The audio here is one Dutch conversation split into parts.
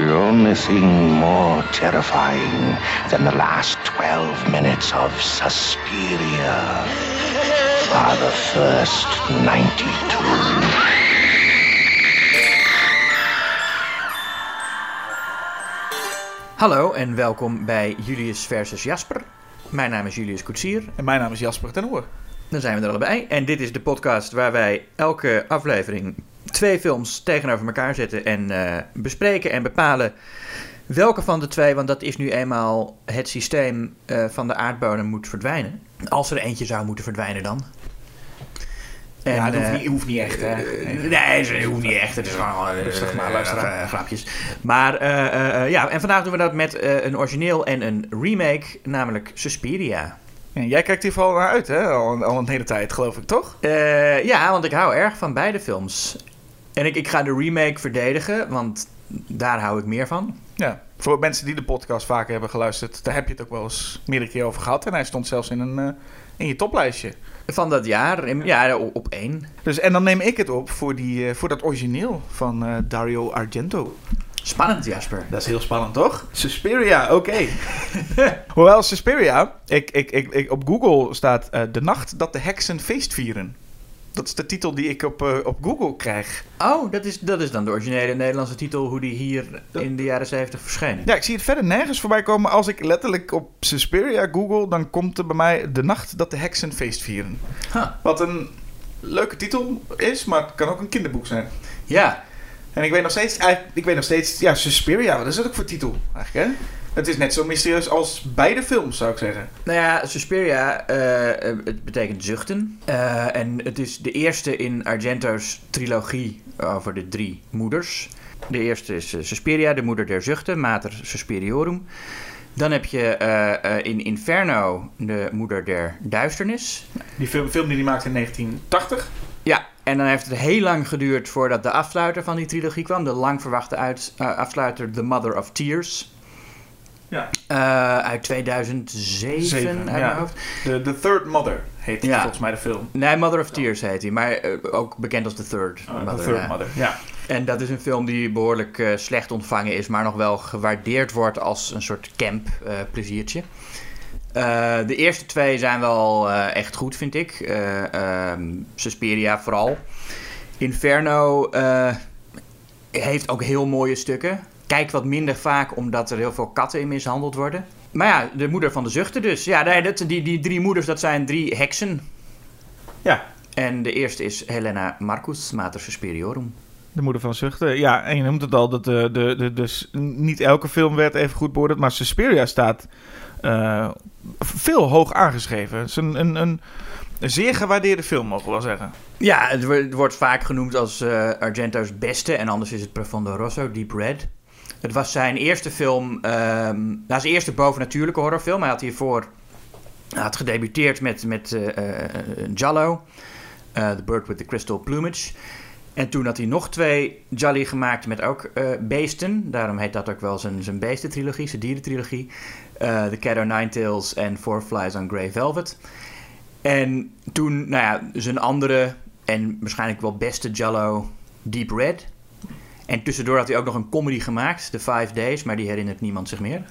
You're missing more terrifying than the last 12 minutes of Suspiria. Are the first 92. Hallo en welkom bij Julius versus Jasper. Mijn naam is Julius Koetsier. En mijn naam is Jasper ten Oor. Dan zijn we er allebei. En dit is de podcast waar wij elke aflevering twee films tegenover elkaar zetten en eh, bespreken en bepalen welke van de twee, want dat is nu eenmaal het systeem eh, van de aardbodem moet verdwijnen. Als er eentje zou moeten verdwijnen dan. En, ja, dat hoeft eh, niet, hoeft niet echt, hè? Nee, ze hoeft niet echt. Het is gewoon Rustig maar, luisteraar. eh, grapjes. Maar eh, eh, eh, ja, en vandaag doen we dat met eh, een origineel en een remake, namelijk Suspiria. En jij kijkt hier vooral naar uit, hè? Al, een- al een hele tijd, geloof ik, toch? Eh, ja, want ik hou erg van beide films. En ik, ik ga de remake verdedigen, want daar hou ik meer van. Ja. Voor mensen die de podcast vaker hebben geluisterd, daar heb je het ook wel eens meerdere keer over gehad. En hij stond zelfs in, een, eh, in je toplijstje. Van dat jaar, in- ja, op, één. Dus, en dan neem ik het op voor, die, eh, voor dat origineel van eh, Dario Argento. Spannend, Jasper. Dat is heel spannend, toch? Suspiria, oké. Hoewel Suspiria, ik, ik, ik, ik, op Google staat eh, De nacht dat de heksen feest vieren. Dat is de titel die ik op, eh, op Google krijg. Oh, dat is, dat is dan de originele Nederlandse titel, hoe die hier in de jaren 70 verscheen. Ja, ik zie het verder nergens voorbij komen. Als ik letterlijk op Suspiria google, dan komt er bij mij De nacht dat de heksen feest vieren. Huh. Wat een leuke titel is, maar het kan ook een kinderboek zijn. Ja, En ik weet nog steeds, ik weet nog steeds, ja, Suspiria, wat is dat ook voor titel eigenlijk, hè? Het is net zo mysterieus als beide films, zou ik zeggen. Nou ja, Suspiria, eh, eh, het betekent zuchten. Eh, en het is de eerste in Argento's trilogie over de drie moeders. De eerste is Suspiria, de moeder der zuchten, Mater Suspiriorum. Dan heb je in Inferno de moeder der duisternis. Die film, film die hij maakte in 1980. Ja, en dan heeft het heel lang geduurd voordat de afsluiter van die trilogie kwam. De lang verwachte uit, afsluiter The Mother of Tears. Ja. Eh, uit 2007 Zeven, uit ja. mijn hoofd. The, The Third Mother heet Ja. volgens mij de film. Nee, Mother of Tears heet hij, maar eh, ook bekend als The Third Uh, Mother. the Third. Mother, ja. En dat is een film die behoorlijk eh, slecht ontvangen is, maar nog wel gewaardeerd wordt als een soort camp pleziertje. De eerste twee zijn wel echt goed, vind ik. Eh, ehm, Suspiria vooral. Inferno heeft ook heel mooie stukken. Kijkt wat minder vaak omdat er heel veel katten in mishandeld worden. Maar ja, de moeder van de zuchten dus. Ja, dat, die, die drie moeders, dat zijn drie heksen. Ja, En de eerste is Helena Marcus, Mater Suspiriorum. de moeder van Zuchten. Ja, en je noemt het al, dat de, de, de, dus niet elke film werd even goed beoordeeld, maar Suspiria staat eh, veel hoog aangeschreven. Het is een, een, zeer gewaardeerde film, mogen we wel zeggen. Ja, het wo- het wordt vaak genoemd als eh, Argento's beste. En anders is het Profondo Rosso, Deep Red. Het was zijn eerste film, nou, zijn eerste bovennatuurlijke horrorfilm. Hij had hiervoor hij had gedebuteerd met, met eh, Giallo, eh, The Bird with the Crystal Plumage. En toen had hij nog twee Jolly gemaakt met ook beesten. Daarom heet dat ook wel zijn, zijn beestentrilogie, zijn dierentrilogie. Eh The Cat o' Nine Tails en Four Flies on Grey Velvet. En toen, nou ja, zijn andere en waarschijnlijk wel beste Jello Deep Red. En tussendoor had hij ook nog een comedy gemaakt, The Five Days, maar die herinnert niemand zich meer.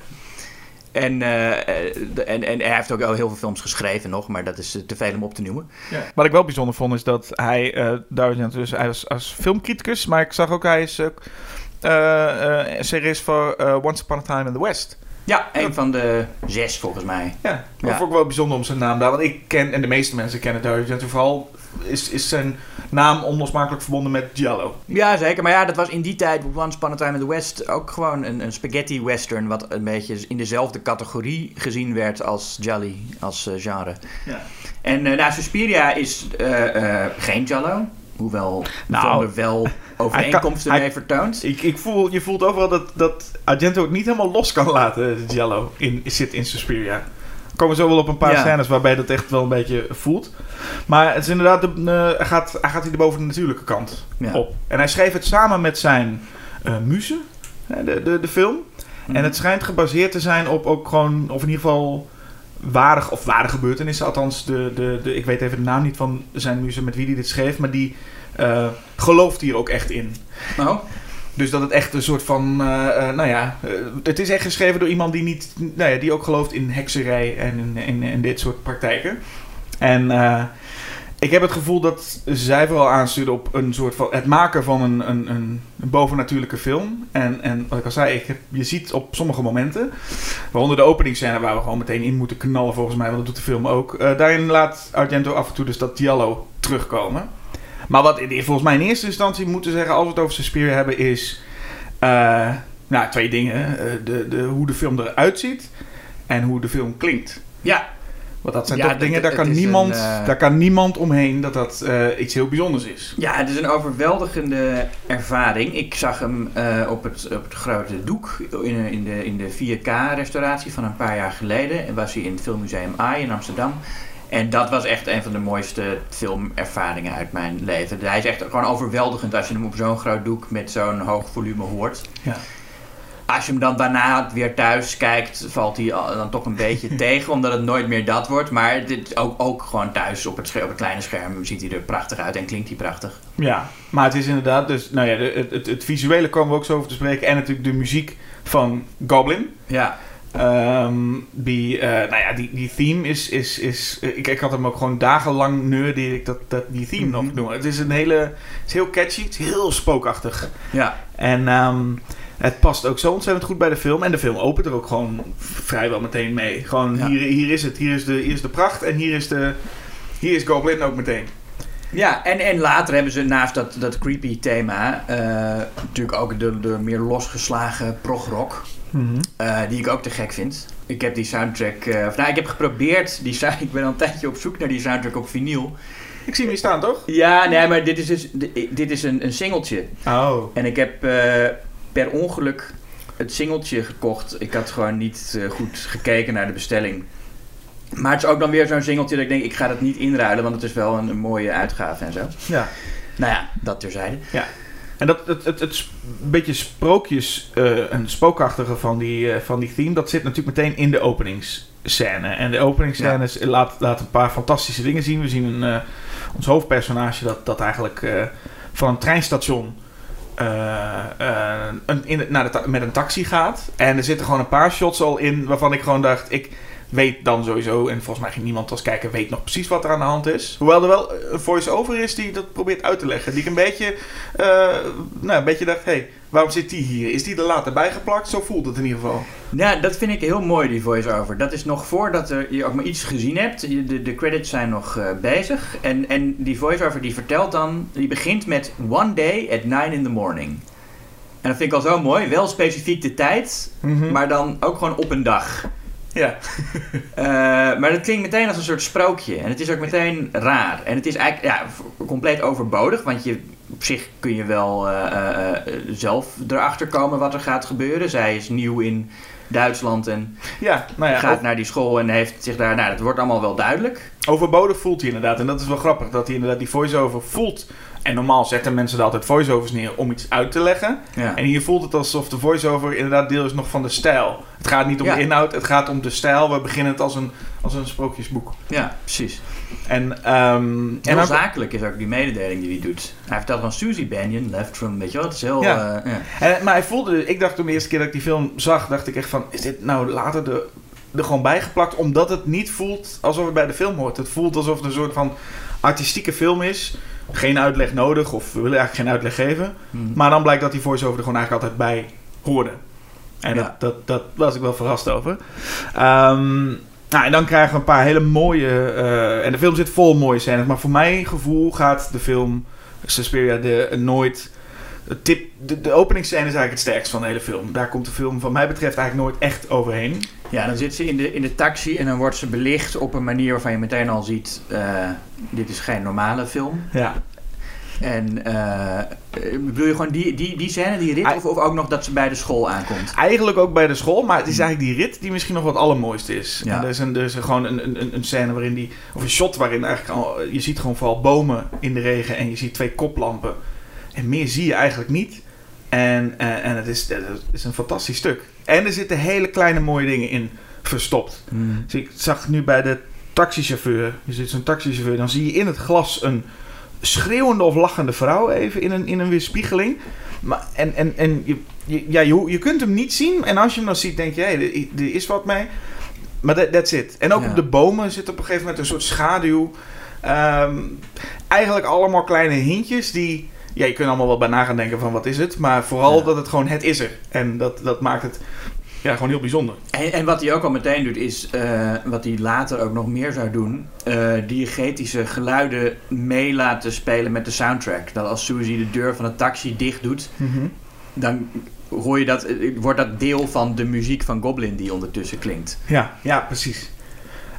En, eh, de- en, en hij heeft ook al heel veel films geschreven nog, maar dat is eh, te veel om op te noemen. Wat ik wel bijzonder vond, is dat hij, eh daar, dus hij was als filmcriticus, maar ik zag ook, hij is eh, series voor Once Upon a Time in the West. Ja, een van de zes volgens mij. Ja, dat Ja. vond ik wel bijzonder om zijn naam daar. Want ik ken, en de meeste mensen kennen Dario Argento vooral, is, is zijn naam onlosmakelijk verbonden met Giallo. Ja, zeker. Maar ja, dat was in die tijd, Once Upon a Time in the West, ook gewoon een, een spaghetti western, wat een beetje in dezelfde categorie gezien werd als Jolly, als eh, genre. Ja. En eh nou, Suspiria is eh, eh, geen Giallo, hoewel Nou, er wel overeenkomsten hij- mee vertoont. Ik, ik voel, je voelt overal dat, dat Argento het niet helemaal los kan laten, Giallo, in, zit in Suspiria. Komen zo wel op een paar Ja. scènes waarbij dat echt wel een beetje voelt. Maar het is inderdaad, de, eh, hij gaat, hij gaat hier boven de natuurlijke kant Ja. op. En hij schreef het samen met zijn eh muze, de, de, de film. Mhm. En het schijnt gebaseerd te zijn op ook gewoon, of in ieder geval ware, of ware gebeurtenissen. Althans, de, de, de, ik weet even de naam niet van zijn muze met wie hij dit schreef, maar die eh, gelooft hier ook echt in. Oh, Dus dat het echt een soort van, eh, eh, nou ja, eh, het is echt geschreven door iemand die niet, nou ja, die ook gelooft in hekserij en in, in, dit soort praktijken. En ik heb het gevoel dat zij vooral aanstuurde op een soort van het maken van een, een, een bovennatuurlijke film. En, en wat ik al zei, ik heb, je ziet op sommige momenten, waaronder de openingsscène waar we gewoon meteen in moeten knallen volgens mij, want dat doet de film ook. daarin laat Argento af en toe dus dat Giallo terugkomen. Maar wat volgens mij in eerste instantie moeten zeggen als we het over Suspiria hebben is... eh, nou, twee dingen. Eh, de, de, hoe de film eruit ziet en hoe de film klinkt. Ja, Want dat zijn Ja, toch dat- dingen, daar kan, niemand, een, eh, daar kan niemand omheen dat dat iets heel bijzonders is. Ja, het is een overweldigende ervaring. Ik zag hem op, het, op het grote doek in, in de, in de 4K-restauratie van een paar jaar geleden. En was hij in het Filmmuseum AI in Amsterdam. En dat was echt een van de mooiste filmervaringen uit mijn leven. Hij is echt gewoon overweldigend als je hem op zo'n groot doek met zo'n hoog volume hoort. Ja. Als je hem dan daarna weer thuis kijkt, valt hij dan toch een beetje tegen, omdat het nooit meer dat wordt. Maar dit, ook, ook gewoon thuis op het, op het kleine scherm ziet hij er prachtig uit en klinkt hij prachtig. Ja, maar het is inderdaad dus, nou ja, het, het, het visuele komen we ook zo over te spreken. En natuurlijk de muziek van Goblin. Ja, Ehm, die, eh, nou ja, die, die theme is, is, is ik, ik had hem ook gewoon dagenlang neurde ik dat, dat die theme Mhm. nog noemen. Het is een hele, het is heel catchy, het is heel spookachtig. ja. En ehm, het past ook zo ontzettend goed bij de film. En de film opent er ook gewoon vrijwel meteen mee. Gewoon Ja. hier, hier is het, hier is, de, hier is de pracht en hier is, de, hier is Goblin ook meteen. Ja, en, en later hebben ze naast dat, dat creepy thema eh, natuurlijk ook de, de meer losgeslagen progrock. Eh, die ik ook te gek vind. Ik heb die soundtrack... eh, of, nou, ik heb geprobeerd... Die, ik ben al een tijdje op zoek naar die soundtrack op vinyl. Ik zie hem hier staan, toch? Ja, nee, maar dit is, dus, dit is een, een singeltje. Oh. En ik heb eh, per ongeluk het singeltje gekocht. Ik had gewoon niet goed gekeken naar de bestelling. Maar het is ook dan weer zo'n singeltje dat ik denk, ik ga dat niet inruilen, want het is wel een, een mooie uitgave en zo. Ja. Nou ja, dat terzijde. En dat, het, het, het beetje sprookjes, eh een spookachtige van die, eh, van die theme, dat zit natuurlijk meteen in de openingsscène. En de openingsscène laat, laat een paar fantastische dingen zien. We zien een, eh, ons hoofdpersonage dat, dat eigenlijk van een treinstation een, in, naar de met een taxi gaat. En er zitten gewoon een paar shots al in waarvan ik gewoon dacht, ik weet dan sowieso, en volgens mij ging niemand als kijker weet nog precies wat er aan de hand is. Hoewel er wel een voice-over is die dat probeert uit te leggen. Die ik een beetje, eh, nou, een beetje dacht, hé, hey, waarom zit die hier? Is die er later bijgeplakt? Zo voelt het in ieder geval. Ja, dat vind ik heel mooi, die voice-over. Dat is nog voordat er, je ook maar iets gezien hebt. De, de credits zijn nog eh, bezig. En, en die voice-over die vertelt dan... Die begint met One day at 9 in the morning. En dat vind ik al zo mooi. Wel specifiek de tijd, maar dan ook gewoon op een dag. Ja. Eh, maar dat klinkt meteen als een soort sprookje. En het is ook meteen raar. En het is eigenlijk ja, compleet overbodig. Want je, op zich kun je wel eh, eh, zelf erachter komen wat er gaat gebeuren. Zij is nieuw in Duitsland en Ja, nou ja, gaat over- naar die school en heeft zich daar... Nou, dat wordt allemaal wel duidelijk. overbodig voelt hij inderdaad. En dat is wel grappig, dat hij inderdaad die voice-over voelt. En normaal zetten mensen er altijd voice-overs neer om iets uit te leggen. Ja. En hier voelt het alsof de voice-over inderdaad deel is nog van de stijl. Het gaat niet om Ja. de inhoud, het gaat om de stijl. We beginnen het als een, als een sprookjesboek. ja, precies. En, Heel en zakelijk is ook die mededeling die hij doet. Hij vertelt van Susie Banyan, left from... Weet je wel, het is heel... Ja. eh, en, maar hij voelde, ik dacht toen de eerste keer dat ik die film zag, dacht ik echt van, is dit nou later de, er gewoon bijgeplakt? Omdat het niet voelt alsof het bij de film hoort. Het voelt alsof het een soort van artistieke film is. Geen uitleg nodig, of we willen eigenlijk geen uitleg geven. Mhm. Maar dan blijkt dat die voice-over er gewoon eigenlijk altijd bij hoorde. En Ja. dat, dat, dat was ik wel verrast over. Ehm, nou, en dan krijgen we een paar hele mooie... eh, en de film zit vol mooie scènes. Maar voor mijn gevoel gaat de film Suspiria de, nooit... het Tip, de, de openingsscène is eigenlijk het sterkst van de hele film. Daar komt de film van mij betreft eigenlijk nooit echt overheen. Ja, dan zit ze in de, in de taxi en dan wordt ze belicht op een manier waarvan je meteen al ziet... eh, dit is geen normale film. Ja. En bedoel je gewoon die, die, die scène, die rit? Of, of ook nog dat ze bij de school aankomt? Eigenlijk ook bij de school, maar het is eigenlijk die rit die misschien nog wat allermooiste is. Ja. En er is, een, er is gewoon een, een, een scène waarin die, of een shot waarin eigenlijk al, je ziet gewoon vooral bomen in de regen en je ziet twee koplampen. En meer zie je eigenlijk niet. En, eh, en het, is, het is een fantastisch stuk. En er zitten hele kleine mooie dingen in verstopt. Dus ik zag nu bij de taxichauffeur, je zit zo'n taxichauffeur, dan zie je in het glas een, schreeuwende of lachende vrouw even in een, in een weerspiegeling. Maar, en en, en je, je, ja, je, je kunt hem niet zien. En als je hem dan ziet, denk je, hé, hey, er, er is wat mee. Maar that, that's it. En ook Ja. op de bomen zit op een gegeven moment een soort schaduw. Ehm, eigenlijk allemaal kleine hintjes die... Ja, je kunt allemaal wel bij na gaan denken van wat is het. Maar vooral Ja. dat het gewoon het is er. En dat, dat maakt het ja, gewoon heel bijzonder. En, en wat hij ook al meteen doet, is eh, wat hij later ook nog meer zou doen: eh, diegetische geluiden mee laten spelen met de soundtrack. Dat als Suzy de deur van de taxi dicht doet, dan hoor je dat, eh, wordt dat deel van de muziek van Goblin die ondertussen klinkt. Ja, ja, precies.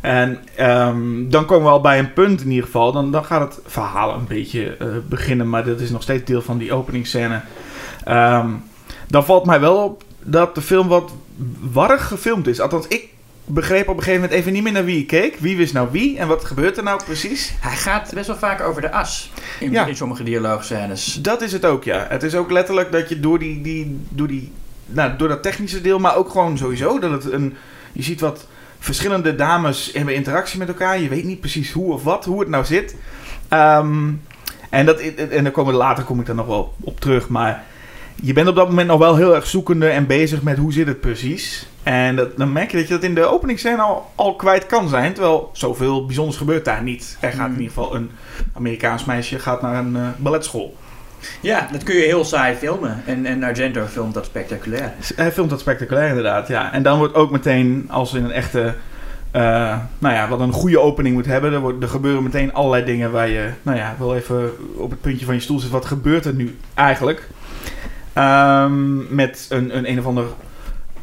En ehm, dan komen we al bij een punt in ieder geval. Dan, dan gaat het verhaal een beetje eh, beginnen, maar dat is nog steeds deel van die openingsscène. Ehm, dan valt mij wel op dat de film wat warrig gefilmd is. Althans, ik begreep op een gegeven moment even niet meer naar wie ik keek. Wie wist nou wie en wat gebeurt er nou precies? Hij gaat best wel vaak over de as in, Ja. in sommige dialoogscènes. Dat is het ook, ja. Het is ook letterlijk dat je door, die, die, door, die, nou, door dat technische deel, maar ook gewoon sowieso dat het een. Je ziet wat verschillende dames hebben interactie met elkaar. Je weet niet precies hoe of wat, hoe het nou zit. Ehm, en, dat, en dan komen, later kom ik daar nog wel op terug. Maar je bent op dat moment nog wel heel erg zoekende en bezig met hoe zit het precies. En dat, dan merk je dat je dat in de openingsscène al, al kwijt kan zijn. Terwijl zoveel bijzonders gebeurt daar niet. Er gaat in Mm. ieder geval een Amerikaans meisje gaat naar een eh, balletschool. Ja, dat kun je heel saai filmen. En, en Argento filmt dat spectaculair. Hij filmt dat spectaculair inderdaad, ja. En dan wordt ook meteen, als in een echte... eh, nou ja, wat een goede opening moet hebben. Er, er gebeuren meteen allerlei dingen waar je... Nou ja, wel even op het puntje van je stoel zit. Wat gebeurt er nu eigenlijk? Ehm, met een, een een of ander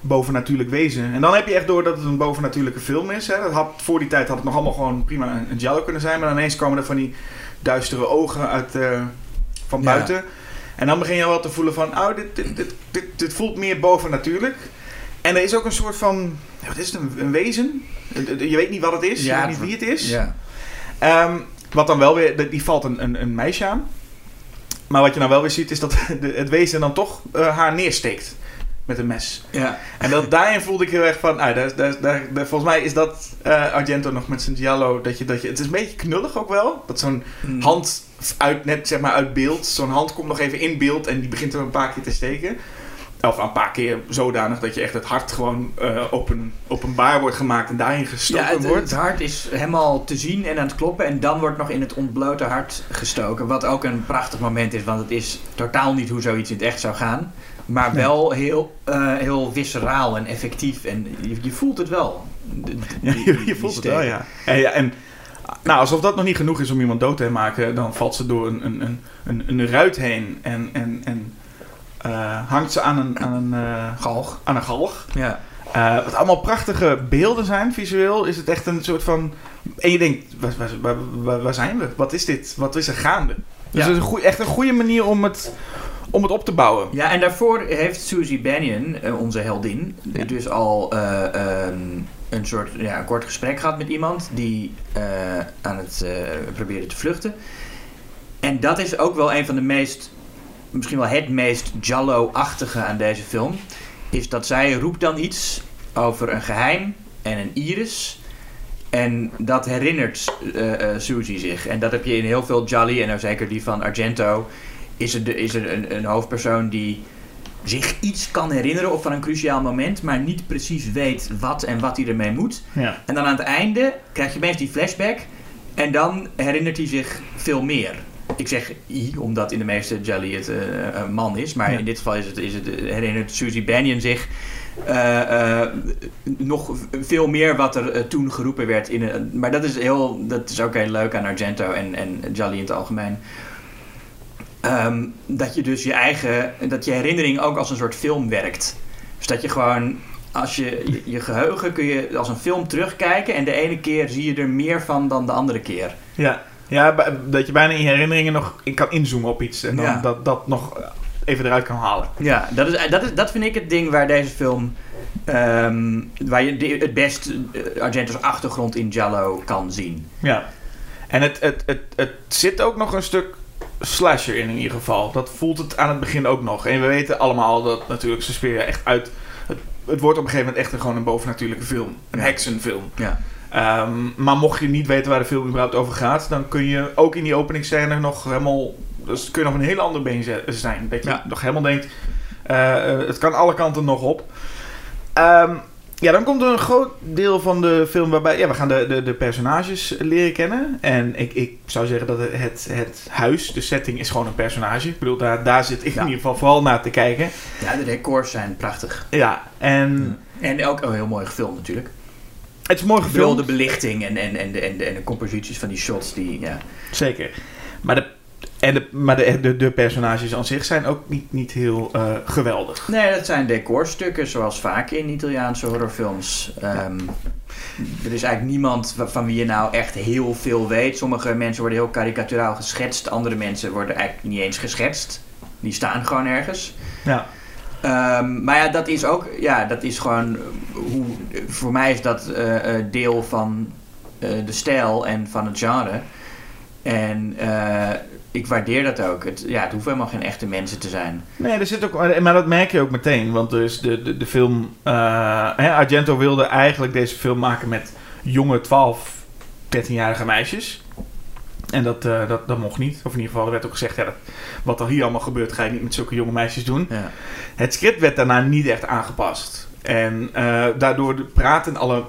bovennatuurlijk wezen. En dan heb je echt door dat het een bovennatuurlijke film is. Hè. Dat had, voor die tijd had het nog allemaal gewoon prima een, een kunnen zijn. Maar ineens komen er van die duistere ogen uit, eh, van Ja. buiten. En dan begin je wel te voelen van... Oh, dit, dit, dit, dit, dit voelt meer bovennatuurlijk. En er is ook een soort van... Wat is het? Een, een wezen? Je weet niet wat het is. je weet niet wie het is. Ja. Ehm, wat dan wel weer, die valt een, een, een meisje aan. Maar wat je nou wel weer ziet, is dat de, het wezen dan toch eh, haar neersteekt. Met een mes. ja. En dat, daarin voelde ik heel erg van, ah, daar, daar, daar, daar- volgens mij is dat eh, Argento nog met zijn giallo. Dat je, dat je, het is een beetje knullig ook wel. Dat zo'n Mm. hand uit, net zeg maar uit beeld. Zo'n hand komt nog even in beeld en die begint er een paar keer te steken. Of een paar keer zodanig dat je echt het hart gewoon eh, open, openbaar wordt gemaakt en daarin gestoken Ja, het, wordt. het hart is helemaal te zien en aan het kloppen. En dan wordt nog in het ontblote hart gestoken. Wat ook een prachtig moment is, want het is totaal niet hoe zoiets in het echt zou gaan. Maar wel heel, eh, heel visceraal en effectief. En je, je voelt het wel. De- Ja, je, je voelt het wel, ja. En, ja, en nou, alsof dat nog niet genoeg is om iemand dood te maken, dan valt ze door een, een, een, een, ruit heen en, en, en eh, hangt ze aan een, aan een, eh, Galg. aan een galg. Ja. Wat allemaal prachtige beelden zijn, visueel, is het echt een soort van... En je denkt, waar, waar, waar, waar- waar zijn we? Wat is dit? Wat is er gaande? Dus Ja. het is een goeie, echt een goede manier om het, om het op te bouwen. Ja, en daarvoor heeft Susie Bannion, eh, onze heldin, Ja. dus al eh, ehm, een soort ja, een kort gesprek gehad met iemand die eh, aan het eh, proberen te vluchten. En dat is ook wel een van de meest, misschien wel het meest Jallo-achtige aan deze film. Is dat zij roept dan iets over een geheim en een iris. En dat herinnert eh, Susie zich. En dat heb je in heel veel Jolly, en nou zeker die van Argento. Is er, de, is er een, een hoofdpersoon die zich iets kan herinneren of van een cruciaal moment, maar niet precies weet wat en wat hij ermee moet. Ja. En dan aan het einde krijg je opeens die flashback en dan herinnert hij zich veel meer. Ik zeg I, omdat in de meeste Jelly het eh, een man is, maar Ja. in dit geval is het, is het, herinnert Susie Bannion zich eh, eh, nog veel meer wat er toen geroepen werd. In een, maar dat is, heel, dat is ook heel leuk aan Argento en, en Jolly in het algemeen. Ehm, dat je dus je eigen, dat je herinnering ook als een soort film werkt. Dus dat je gewoon, als je, je, je geheugen kun je als een film terugkijken en de ene keer zie je er meer van dan de andere keer. Ja, ja dat je bijna in je herinneringen nog in kan inzoomen op iets. En dan Ja. dat, dat nog even eruit kan halen. Ja, dat, is, dat, is, dat vind ik het ding waar deze film, ehm, waar je de- het best eh, Argento's achtergrond in Giallo kan zien. Ja. En het, het, het, het zit ook nog een stuk slasher in in ieder geval. Dat voelt het aan het begin ook nog. En we weten allemaal dat natuurlijk Suspiria echt uit... Het, het wordt op een gegeven moment echt een, gewoon een bovennatuurlijke film. Een heksenfilm. Ja. Ehm, maar mocht je niet weten waar de film überhaupt over gaat, dan kun je ook in die openingsscène nog helemaal. Dus kun je nog een hele andere been zijn. Dat je Ja. nog helemaal denkt. eh, eh, het kan alle kanten nog op. Ehm, ja, dan komt er een groot deel van de film waarbij ja, we gaan de, de, de personages leren kennen. En ik, ik zou zeggen dat het, het huis, de setting, is gewoon een personage. Ik bedoel, daar, daar zit ik Ja. in ieder geval vooral naar te kijken. Ja, de decors zijn prachtig. Ja, en En ook een heel mooi gefilmd natuurlijk. het is mooi Ik bedoel, gefilmd. de belichting en, en, en, de, en, de, en de composities van die shots, die, ja. Zeker. Maar de, en de, maar de, de, de personages aan zich zijn ook niet, niet heel eh, geweldig. Nee, dat zijn decorstukken, zoals vaak in Italiaanse horrorfilms. Ehm, Er is eigenlijk niemand van wie je nou echt heel veel weet. Sommige mensen worden heel karikaturaal geschetst. Andere mensen worden eigenlijk niet eens geschetst. Die staan gewoon ergens. Ja. Ehm, maar ja, dat is ook, ja, dat is gewoon eh, hoe, voor mij is dat eh, deel van de stijl en van het genre. En ik waardeer dat ook. Het, ja, het hoeft helemaal geen echte mensen te zijn. Nee, er zit ook, maar dat merk je ook meteen. Want dus de, de, de film. eh, hè, Argento wilde eigenlijk deze film maken met jonge 12, 13-jarige meisjes. En dat, eh, dat, dat mocht niet. Of in ieder geval, er werd ook gezegd: ja, dat, wat er hier allemaal gebeurt, ga je niet met zulke jonge meisjes doen. Ja. Het script werd daarna niet echt aangepast. En eh, daardoor praten alle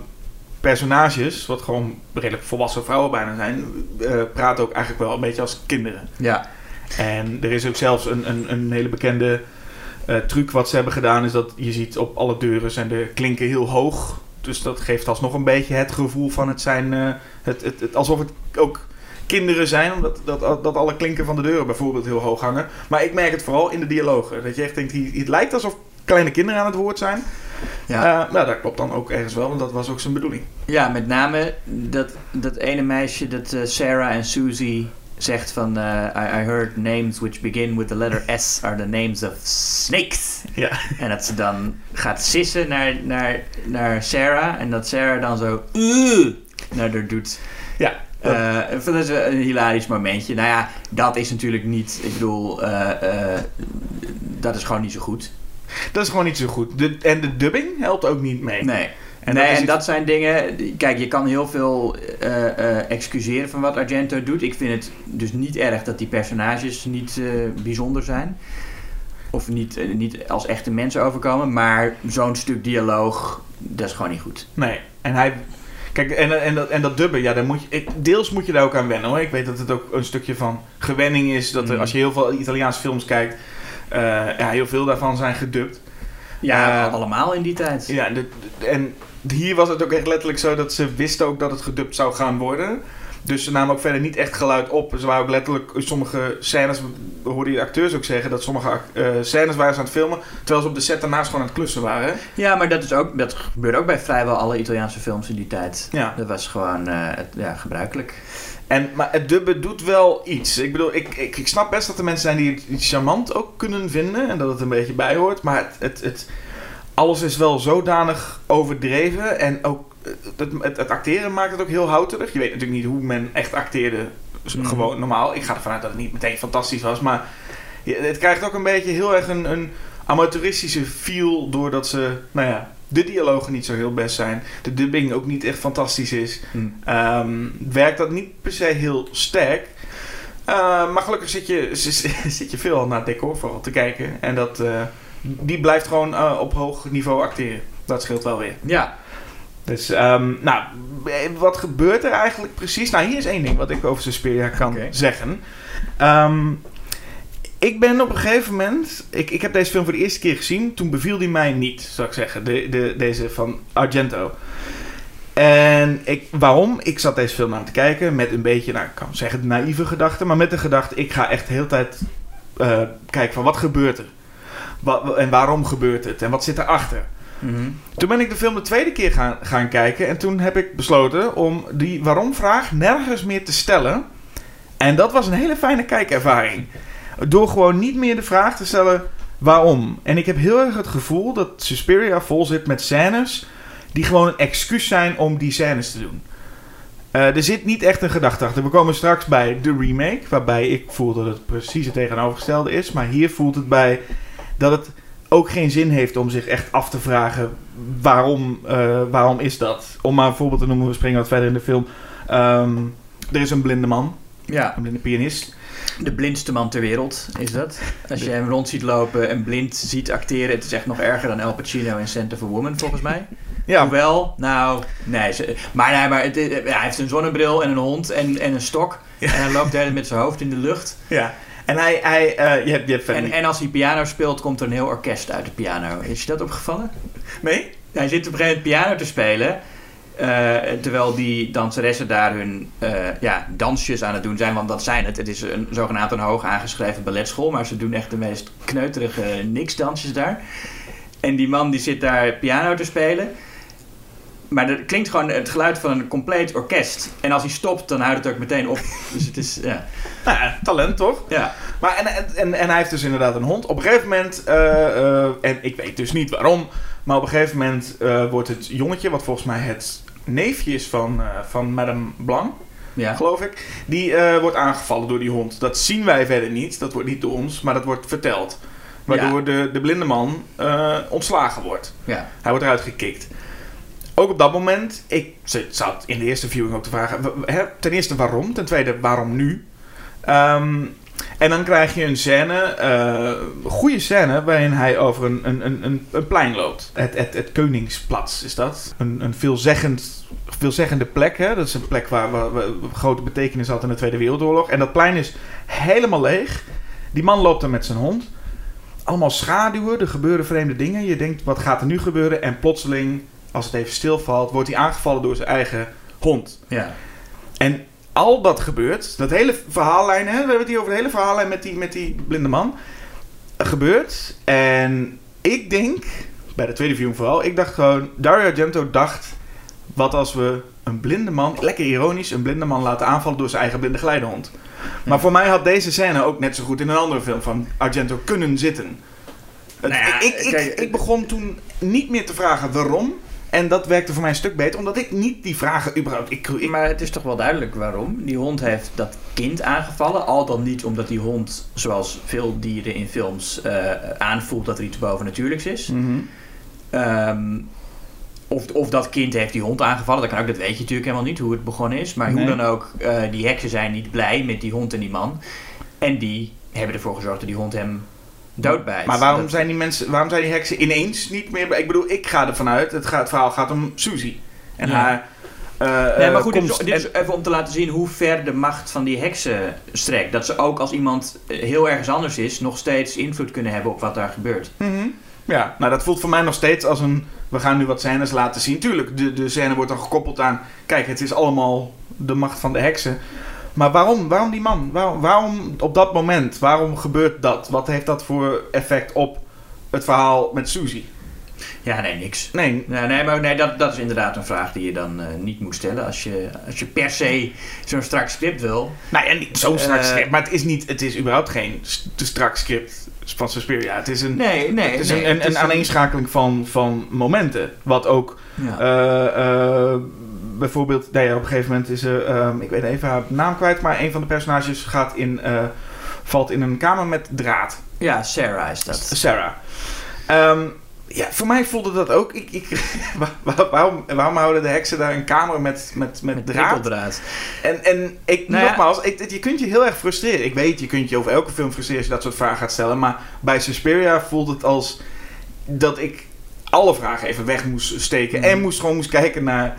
personages, wat gewoon redelijk volwassen vrouwen bijna zijn, eh, praten ook eigenlijk wel een beetje als kinderen. ja. En er is ook zelfs een, een, een hele bekende eh, truc wat ze hebben gedaan, is dat je ziet op alle deuren zijn de klinken heel hoog. Dus dat geeft alsnog een beetje het gevoel van het zijn, eh, het, het, het, alsof het ook kinderen zijn, omdat dat, dat alle klinken van de deuren bijvoorbeeld heel hoog hangen. Maar ik merk het vooral in de dialogen. Dat je echt denkt, het lijkt alsof kleine kinderen aan het woord zijn. Ja. Eh, nou, dat klopt dan ook ergens wel, want dat was ook zijn bedoeling. Ja, met name dat, dat ene meisje dat eh, Sarah en Susie zegt van... eh, I, I heard names which begin with the letter S are the names of snakes. Ja. En dat ze dan gaat sissen naar, naar, naar Sarah. En dat Sarah dan zo... Naar haar doet. Ja, dat- Eh, dat is een hilarisch momentje. Nou ja, dat is natuurlijk niet... Ik bedoel, dat is gewoon niet zo goed. Dat is gewoon niet zo goed. De, en de dubbing helpt ook niet mee. Nee. En dat nee, is en iets- dat zijn dingen. Kijk, je kan heel veel eh, eh, excuseren van wat Argento doet. Ik vind het dus niet erg dat die personages niet eh, bijzonder zijn. Of niet, niet als echte mensen overkomen. Maar zo'n stuk dialoog, dat is gewoon niet goed. Nee, en hij... Kijk, en, en, dat, en dat dubben, ja, daar moet je, deels moet je daar ook aan wennen hoor. Ik weet dat het ook een stukje van gewenning is. Dat er, Mm. als je heel veel Italiaanse films kijkt, ja, heel veel daarvan zijn gedubt. Ja, Eh, allemaal in die tijd. Ja, de, de- en hier was het ook echt letterlijk zo dat ze wisten ook dat het gedubt zou gaan worden. Dus ze namen ook verder niet echt geluid op. Ze waren ook letterlijk sommige scènes, we hoorden die acteurs ook zeggen, dat sommige eh, scènes waren ze aan het filmen, terwijl ze op de set daarnaast gewoon aan het klussen waren. Ja, maar dat, is ook, dat gebeurde ook bij vrijwel alle Italiaanse films in die tijd. Ja. Dat was gewoon eh, ja, gebruikelijk. En, maar het dubben doet wel iets. Ik bedoel, ik, ik, ik snap best dat er mensen zijn die het charmant ook kunnen vinden. En dat het een beetje bij hoort. Maar het, het, het, alles is wel zodanig overdreven. En ook het, het, het acteren maakt het ook heel houterig. Je weet natuurlijk niet hoe men echt acteerde. Dus Mhm. Gewoon normaal. Ik ga ervan uit dat het niet meteen fantastisch was. Maar het krijgt ook een beetje heel erg een, een amateuristische feel. Doordat ze, nou ja, de dialogen niet zo heel best zijn. De dubbing ook niet echt fantastisch is. Ehm, werkt dat niet per se heel sterk. Eh, maar gelukkig zit je, zit je veel naar het decor vooral te kijken. En dat, eh, die blijft gewoon eh, op hoog niveau acteren. Dat scheelt wel weer. Ja, Dus, ehm, nou, eh, wat gebeurt er eigenlijk precies? Nou, hier is één ding wat ik over Suspiria kan zeggen. Ik ben op een gegeven moment... Ik, ik heb deze film voor de eerste keer gezien. Toen beviel die mij niet, zou ik zeggen. De, de, deze van Argento. En ik, waarom? Ik zat deze film aan te kijken met een beetje, nou, ik kan zeggen, naïeve gedachten. Maar met de gedachte, ik ga echt de hele tijd eh, kijken van wat gebeurt er? En waarom gebeurt het? En wat zit erachter? Mhm. Toen ben ik de film de tweede keer gaan, gaan kijken. En toen heb ik besloten om die waarom-vraag nergens meer te stellen. En dat was een hele fijne kijkervaring. Door gewoon niet meer de vraag te stellen waarom. En ik heb heel erg het gevoel dat Suspiria vol zit met scènes die gewoon een excuus zijn om die scènes te doen. Eh, er zit niet echt een gedachte achter. We komen straks bij de remake, waarbij ik voel dat het precies het tegenovergestelde is. Maar hier voelt het bij dat het ook geen zin heeft om zich echt af te vragen waarom, eh, waarom is dat. Om maar een voorbeeld te noemen, we springen wat verder in de film. Ehm, er is een blinde man, Ja, een blinde pianist. De blindste man ter wereld is dat. Als je hem rond ziet lopen en blind ziet acteren, het is echt nog erger dan El Pacino in Center for Woman, volgens mij. Ja, Hoewel, nou, nee. ze- maar nee, maar het, hij heeft een zonnebril en een hond en, en een stok. Ja. En hij loopt de hele met zijn hoofd in de lucht. ja. En hij, hij eh, je hebt, je hebt En, en als hij piano speelt, komt er een heel orkest uit de piano. Is je dat opgevallen? Nee? Hij zit op een gegeven moment piano te spelen. Eh, terwijl die danseressen daar hun eh, ja, dansjes aan het doen zijn. Want dat zijn het. Het is een zogenaamd een hoog aangeschreven balletschool. Maar ze doen echt de meest kneuterige niksdansjes daar. En die man die zit daar piano te spelen. Maar er klinkt gewoon het geluid van een compleet orkest. En als hij stopt, dan houdt het ook meteen op. Dus het is, ja. Nou ja, talent toch? ja. Maar en, en, en, hij heeft dus inderdaad een hond. Op een gegeven moment, eh, en ik weet dus niet waarom, maar op een gegeven moment wordt het jongetje, wat volgens mij het neefje is van, eh, van Madame Blanc, Ja. geloof ik, die eh, wordt aangevallen door die hond. Dat zien wij verder niet, dat wordt niet door ons, maar dat wordt verteld. Waardoor de, de blinde man eh, ontslagen wordt. ja. Hij wordt eruit gekikt. Ook op dat moment, ik zat in de eerste viewing ook te vragen, hè, ten eerste waarom, ten tweede waarom nu? Ehm, en dan krijg je een scène, eh, goede scène, waarin hij over een, een, een, een, een plein loopt. Het, het, het Koningsplatz is dat. Een, een veelzeggend, veelzeggende plek. Hè? Dat is een plek waar, waar, waar grote betekenis had in de Tweede Wereldoorlog. En dat plein is helemaal leeg. Die man loopt er met zijn hond. Allemaal schaduwen, er gebeuren vreemde dingen. Je denkt, wat gaat er nu gebeuren? En plotseling, als het even stilvalt, wordt hij aangevallen door zijn eigen hond. ja. En al dat gebeurt, dat hele verhaallijn, hè, we hebben het hier over de hele verhaallijn met die, met die blinde man, gebeurt. En ik denk, bij de tweede viewing vooral, ik dacht gewoon, Dario Argento dacht, wat als we een blinde man, lekker ironisch, een blinde man laten aanvallen door zijn eigen blinde geleidehond. Maar voor mij had deze scène ook net zo goed in een andere film van Argento kunnen zitten. Het- Nou ja, ik, ik, kijk, ik begon toen niet meer te vragen waarom. En dat werkte voor mij een stuk beter, omdat ik niet die vragen überhaupt... Ik, ik, Maar het is toch wel duidelijk waarom. Die hond heeft dat kind aangevallen. Al dan niet omdat die hond, zoals veel dieren in films, eh, aanvoelt dat er iets bovennatuurlijks is. Mhm. Ehm, of, of dat kind heeft die hond aangevallen. Dat kan ook, dat weet je natuurlijk helemaal niet hoe het begonnen is. Maar Nee. hoe dan ook, eh, die heksen zijn niet blij met die hond en die man. En die hebben ervoor gezorgd dat die hond hem doodbijt. Maar waarom Dat- zijn die mensen, waarom zijn die heksen ineens niet meer... Ik bedoel, ik ga ervan uit, het, gaat, het verhaal gaat om Susie. En Ja. haar... Nee, eh, maar goed, dit is, komst. dit is even om te laten zien hoe ver de macht van die heksen strekt. Dat ze ook als iemand eh, heel ergens anders is, nog steeds invloed kunnen hebben op wat daar gebeurt. Mhm. Ja, nou dat voelt voor mij nog steeds als een... We gaan nu wat scènes laten zien. Tuurlijk, de, de scène wordt dan gekoppeld aan... Kijk, het is allemaal de macht van de heksen. Maar waarom? Waarom die man? Waarom, waarom op dat moment? Waarom gebeurt dat? Wat heeft dat voor effect op het verhaal met Susie? Ja, nee, niks. Nee, Nee, nee maar nee, dat, dat is inderdaad een vraag die je dan eh, niet moet stellen als je, als je per se zo'n strak script wil. Nou ja, zo'n strak Eh, script. Maar het is, niet, het is überhaupt geen te strak script van Suspiria. Het is een, Nee, nee. het is nee, een, een, het is een aaneenschakeling van, van momenten. Wat ook Ja. eh, bijvoorbeeld... Nee, op een gegeven moment is er... ehm, ik weet even haar naam kwijt. Maar een van de personages gaat in, eh, valt in een kamer met draad. ja, Sarah is dat. Sarah. Ehm, ja, voor mij voelde dat ook. Ik, ik, waar- waar- waarom, waarom houden de heksen daar een kamer met, met, met, Met draad? En, en ik, Nou ja. nogmaals, ik, je kunt je heel erg frustreren. Ik weet, je kunt je over elke film frustreren als je dat soort vragen gaat stellen. Maar bij Suspiria voelt het als dat ik alle vragen even weg moest steken. Mhm. En moest gewoon moest kijken naar,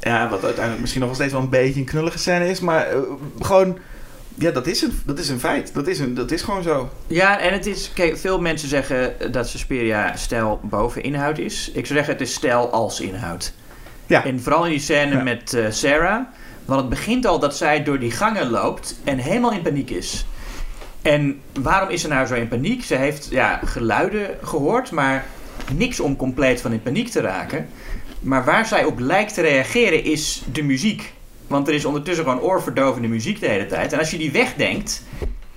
ja, wat uiteindelijk misschien nog wel steeds wel een beetje een knullige scène is. Maar eh, gewoon, ja, dat is, een, dat is een feit. Dat is, een, dat is gewoon zo. Ja, en het is... Kijk, veel mensen zeggen dat Suspiria stijl boven inhoud is. Ik zou zeggen, het is stijl als inhoud. Ja. En vooral in die scène Ja. met eh, Sarah. Want het begint al dat zij door die gangen loopt en helemaal in paniek is. En waarom is ze nou zo in paniek? Ze heeft ja, geluiden gehoord, maar niks om compleet van in paniek te raken. Maar waar zij op lijkt te reageren is de muziek. Want er is ondertussen gewoon oorverdovende muziek de hele tijd. En als je die wegdenkt,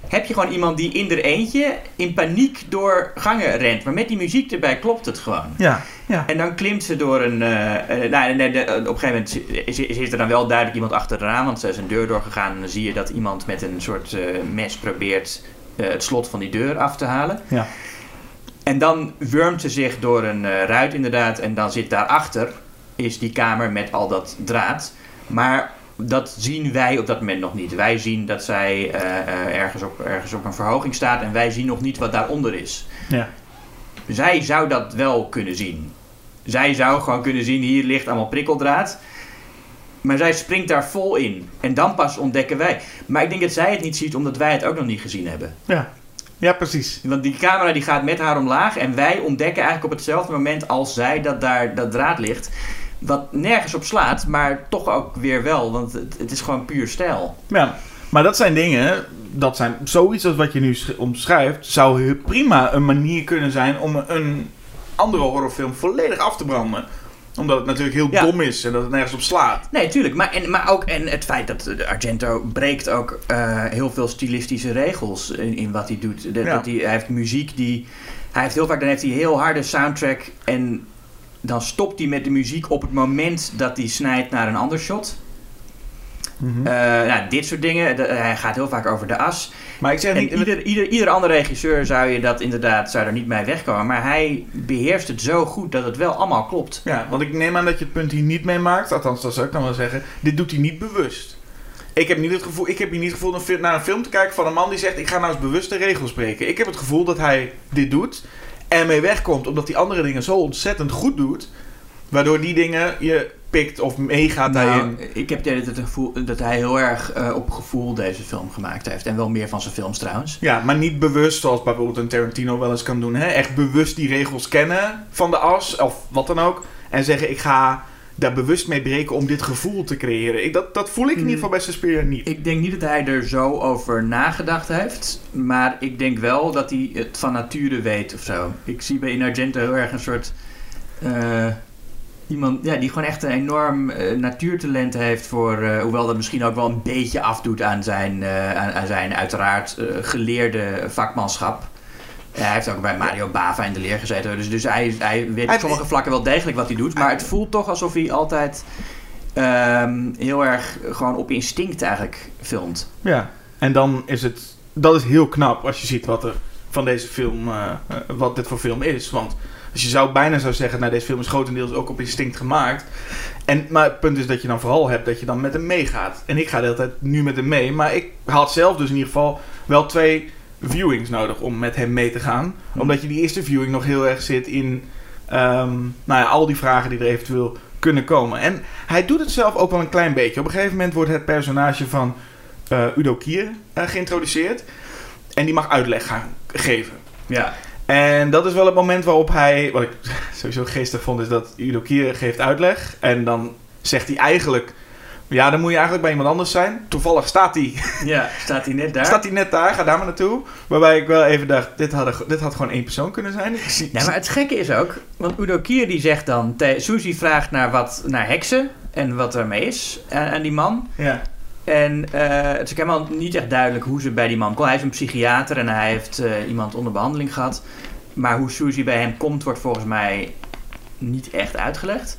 heb je gewoon iemand die in er eentje in paniek door gangen rent. Maar met die muziek erbij klopt het gewoon. Ja, ja. En dan klimt ze door een. nou, nee, de- op een gegeven moment is, is, is er dan wel duidelijk iemand achter de raam, want ze is een deur doorgegaan. En dan zie je dat iemand met een soort eh, mes probeert het slot van die deur af te halen. Ja. En dan wurmt ze zich door een eh, ruit inderdaad. En dan zit daarachter is die kamer met al dat draad. Maar dat zien wij op dat moment nog niet. Wij zien dat zij eh, eh, ergens, op, ergens op een verhoging staat. En wij zien nog niet wat daaronder is. Ja. Zij zou dat wel kunnen zien. Zij zou gewoon kunnen zien, hier ligt allemaal prikkeldraad. Maar zij springt daar vol in. En dan pas ontdekken wij. Maar ik denk dat zij het niet ziet, omdat wij het ook nog niet gezien hebben. Ja. Ja, precies. Want die camera die gaat met haar omlaag. En wij ontdekken eigenlijk op hetzelfde moment als zij dat daar dat draad ligt. Wat nergens op slaat, maar toch ook weer wel. Want het, het is gewoon puur stijl. Ja, maar dat zijn dingen, dat zijn zoiets als wat je nu sch- omschrijft, zou prima een manier kunnen zijn om een andere horrorfilm volledig af te branden. Omdat het natuurlijk heel Ja. dom is en dat het nergens op slaat. Nee, tuurlijk. Maar, en, maar ook en het feit dat Argento breekt ook eh, heel veel stilistische regels in, in wat hij doet. Dat, Ja. dat hij, hij heeft muziek die... Hij heeft heel vaak, dan heeft hij heel harde soundtrack en dan stopt hij met de muziek op het moment dat hij snijdt naar een ander shot. Mhm. Eh, nou, dit soort dingen. De- hij gaat heel vaak over de as. maar ik zeg niet... ieder, ieder, ieder andere regisseur zou je dat inderdaad zou er niet mee wegkomen. Maar hij beheerst het zo goed dat het wel allemaal klopt. Ja, want ik neem aan dat je het punt hier niet mee maakt. Althans, dat zou ik dan wel zeggen. Dit doet hij niet bewust. Ik heb niet het gevoel, ik heb hier niet het gevoel een naar een film te kijken van een man die zegt: Ik ga nou eens bewust de regels breken. Ik heb het gevoel dat hij dit doet en mee wegkomt omdat hij andere dingen zo ontzettend goed doet. Waardoor die dingen je pikt of meegaat daarin. Nou, ik heb tijd het gevoel dat hij heel erg eh, op gevoel deze film gemaakt heeft. En wel meer van zijn films trouwens. Ja, maar niet bewust zoals bijvoorbeeld een Tarantino wel eens kan doen. Hè? Echt bewust die regels kennen van de as of wat dan ook. En zeggen: Ik ga daar bewust mee breken om dit gevoel te creëren. Ik, dat, dat voel ik in ieder geval bij Suspiria niet. Ik denk niet dat hij er zo over nagedacht heeft. Maar ik denk wel dat hij het van nature weet of zo. Ik zie bij in Argento heel erg een soort... eh, iemand ja, die gewoon echt een enorm eh, natuurtalent heeft voor... eh, hoewel dat misschien ook wel een beetje afdoet aan zijn, eh, aan, aan zijn uiteraard geleerde vakmanschap. Ja, hij heeft ook bij Mario Bava in de leer gezeten. Dus, dus hij, hij weet op sommige vlakken wel degelijk wat hij doet. Maar het voelt toch alsof hij altijd ehm, heel erg gewoon op instinct eigenlijk filmt. Ja, en dan is het... Dat is heel knap als je ziet wat er van deze film... wat dit voor film is. Want als je zou bijna zou zeggen... Nou, deze film is grotendeels ook op instinct gemaakt. En, maar het punt is dat je dan vooral hebt dat je dan met hem meegaat. En ik ga de hele tijd nu met hem mee. Maar ik had zelf dus in ieder geval wel twee viewings nodig om met hem mee te gaan. Hm. Omdat je die eerste viewing nog heel erg zit in... ehm, nou ja, al die vragen die er eventueel kunnen komen. En hij doet het zelf ook wel een klein beetje. Op een gegeven moment wordt het personage van eh, Udo Kier eh, geïntroduceerd. En die mag uitleg gaan geven. Ja. En dat is wel het moment waarop hij... Wat ik sowieso geestig vond, is dat Udo Kier geeft uitleg. En dan zegt hij eigenlijk... Ja, dan moet je eigenlijk bij iemand anders zijn. Toevallig staat hij, ja, staat hij net daar? staat hij net daar. Ga daar maar naartoe. Waarbij ik wel even dacht... Dit had, dit had gewoon één persoon kunnen zijn. Ja, maar het gekke is ook, want Udo Kier die zegt dan, Suzy vraagt naar, wat, naar heksen en wat ermee is aan die man. Ja. En eh, het is ook helemaal niet echt duidelijk hoe ze bij die man komt. Hij is een psychiater en hij heeft eh, iemand onder behandeling gehad. Maar hoe Suzy bij hem komt, wordt volgens mij niet echt uitgelegd.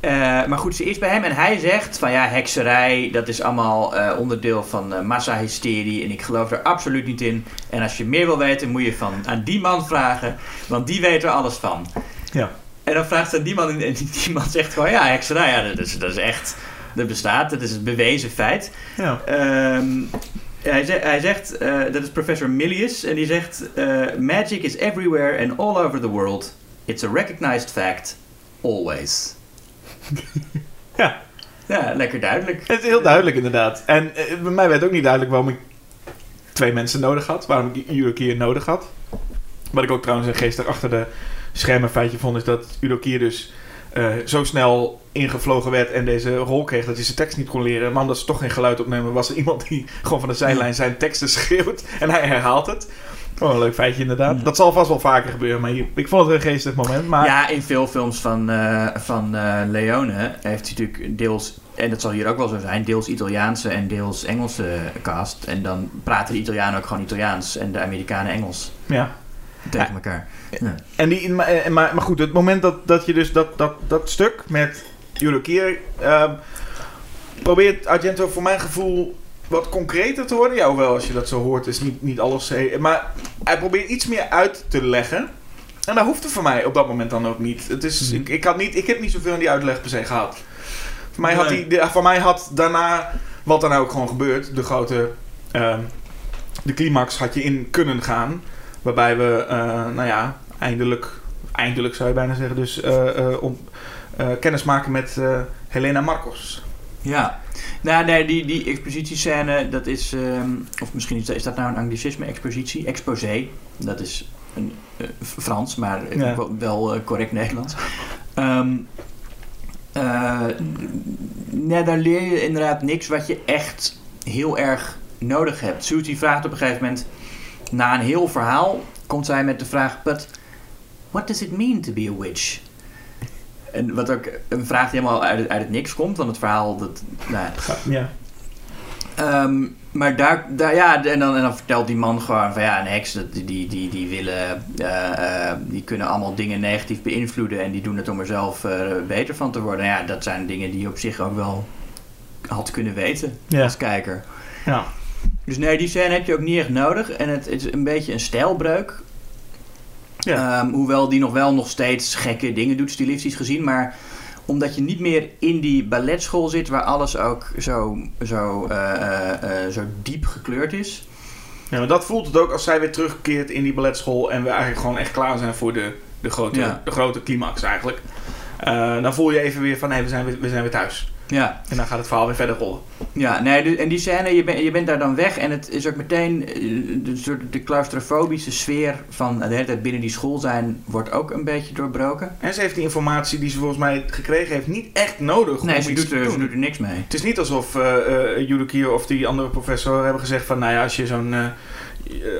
Eh, maar goed, ze is bij hem en hij zegt van ja, hekserij, dat is allemaal onderdeel van massahysterie en ik geloof er absoluut niet in. En als je meer wil weten, moet je van aan die man vragen, want die weet er alles van. Ja. En dan vraagt ze aan die man en die, die man zegt gewoon ja, hekserij, ja, dat, is, dat is echt, dat bestaat, dat is een bewezen feit. Ja. Ehm, hij, ze- hij zegt, eh, dat is professor Milius, en die zegt: eh, Magic is everywhere and all over the world. It's a recognized fact, always. Ja. Ja, lekker duidelijk. Het is heel duidelijk inderdaad. En eh, bij mij werd ook niet duidelijk waarom ik twee mensen nodig had. Waarom ik Udo Kier nodig had. Wat ik ook trouwens een geestig achter de schermen feitje vond... is dat Udo Kier dus eh, zo snel ingevlogen werd... en deze rol kreeg dat hij zijn tekst niet kon leren. Maar omdat ze toch geen geluid opnemen... was er iemand die gewoon van de zijlijn zijn teksten schreeuwt. En hij herhaalt het. Gewoon een leuk feitje inderdaad. Dat zal vast wel vaker gebeuren. Maar ik vond het een geestig moment. Maar Ja, in veel films van, eh, van eh, Leone heeft hij natuurlijk deels, en dat zal hier ook wel zo zijn, deels Italiaanse en deels Engelse cast. En dan praten de Italianen ook gewoon Italiaans en de Amerikanen Engels ja. Tegen elkaar. Ja. En die, maar, eh, maar, maar goed, het moment dat, dat je dus dat, dat, dat stuk met Udo Kier... ehm, probeert Argento voor mijn gevoel wat concreter te worden. Ja, hoewel als je dat zo hoort is niet, niet alles... eh, Maar hij probeert iets meer uit te leggen. En dat hoefde voor mij op dat moment dan ook niet. Het is, ik, ik, had niet ik heb niet zoveel in die uitleg per se gehad. Voor mij, had, Nee. die, de- voor mij had daarna, wat er nou ook gewoon gebeurt, de grote... ehm, de climax had je in kunnen gaan. Waarbij we, eh, nou ja, eindelijk... Eindelijk zou je bijna zeggen. Dus eh, eh, om, kennis maken met Helena Marcos. Ja. Nou, nee, die, die expositiescène, dat is... ehm, of misschien is dat, is dat nou een anglicisme, expositie? Exposé. Dat is een, Frans, maar Ja. wel, wel, correct Nederlands. Ehm, eh, nee, daar leer je inderdaad niks wat je echt heel erg nodig hebt. Susie vraagt op een gegeven moment... Na een heel verhaal komt zij met de vraag... But what does it mean to be a witch? En wat ook een vraag die helemaal uit, het- uit het niks komt, want het verhaal, dat, nou, Ja. Ehm, maar daar, daar ja, en dan, en dan vertelt die man gewoon van ja, een heks, dat, die, die, die, willen, eh, eh, die kunnen allemaal dingen negatief beïnvloeden en die doen het om er zelf eh, beter van te worden. Ja, dat zijn dingen die je op zich ook wel had kunnen weten Ja. als kijker. Ja. Dus nee, die scène heb je ook niet echt nodig en het, het is een beetje een stijlbreuk. Ja. Ehm, hoewel die nog wel nog steeds gekke dingen doet, stilistisch gezien. Maar omdat je niet meer in die balletschool zit, waar alles ook zo, zo, eh, eh, eh, zo diep gekleurd is. Ja, maar dat voelt het ook als zij weer terugkeert in die balletschool en we eigenlijk gewoon echt klaar zijn voor de, de, grote, Ja. de grote climax eigenlijk. Dan voel je even weer van, hé, we, zijn weer, we zijn weer thuis. Ja, En dan gaat het verhaal weer verder rollen. ja nee, de- en die scène, je, bent je bent daar dan weg en het is ook meteen eh, de, soort de claustrofobische sfeer van de hele tijd binnen die school zijn, wordt ook een beetje doorbroken. En ze heeft die informatie die ze volgens mij gekregen heeft niet echt nodig Nee, om ze iets doet, te er, doen. ze doet er niks mee. Het is niet alsof eh eh Judo Kier of die andere professor hebben gezegd van... Nou ja, als je zo'n... eh,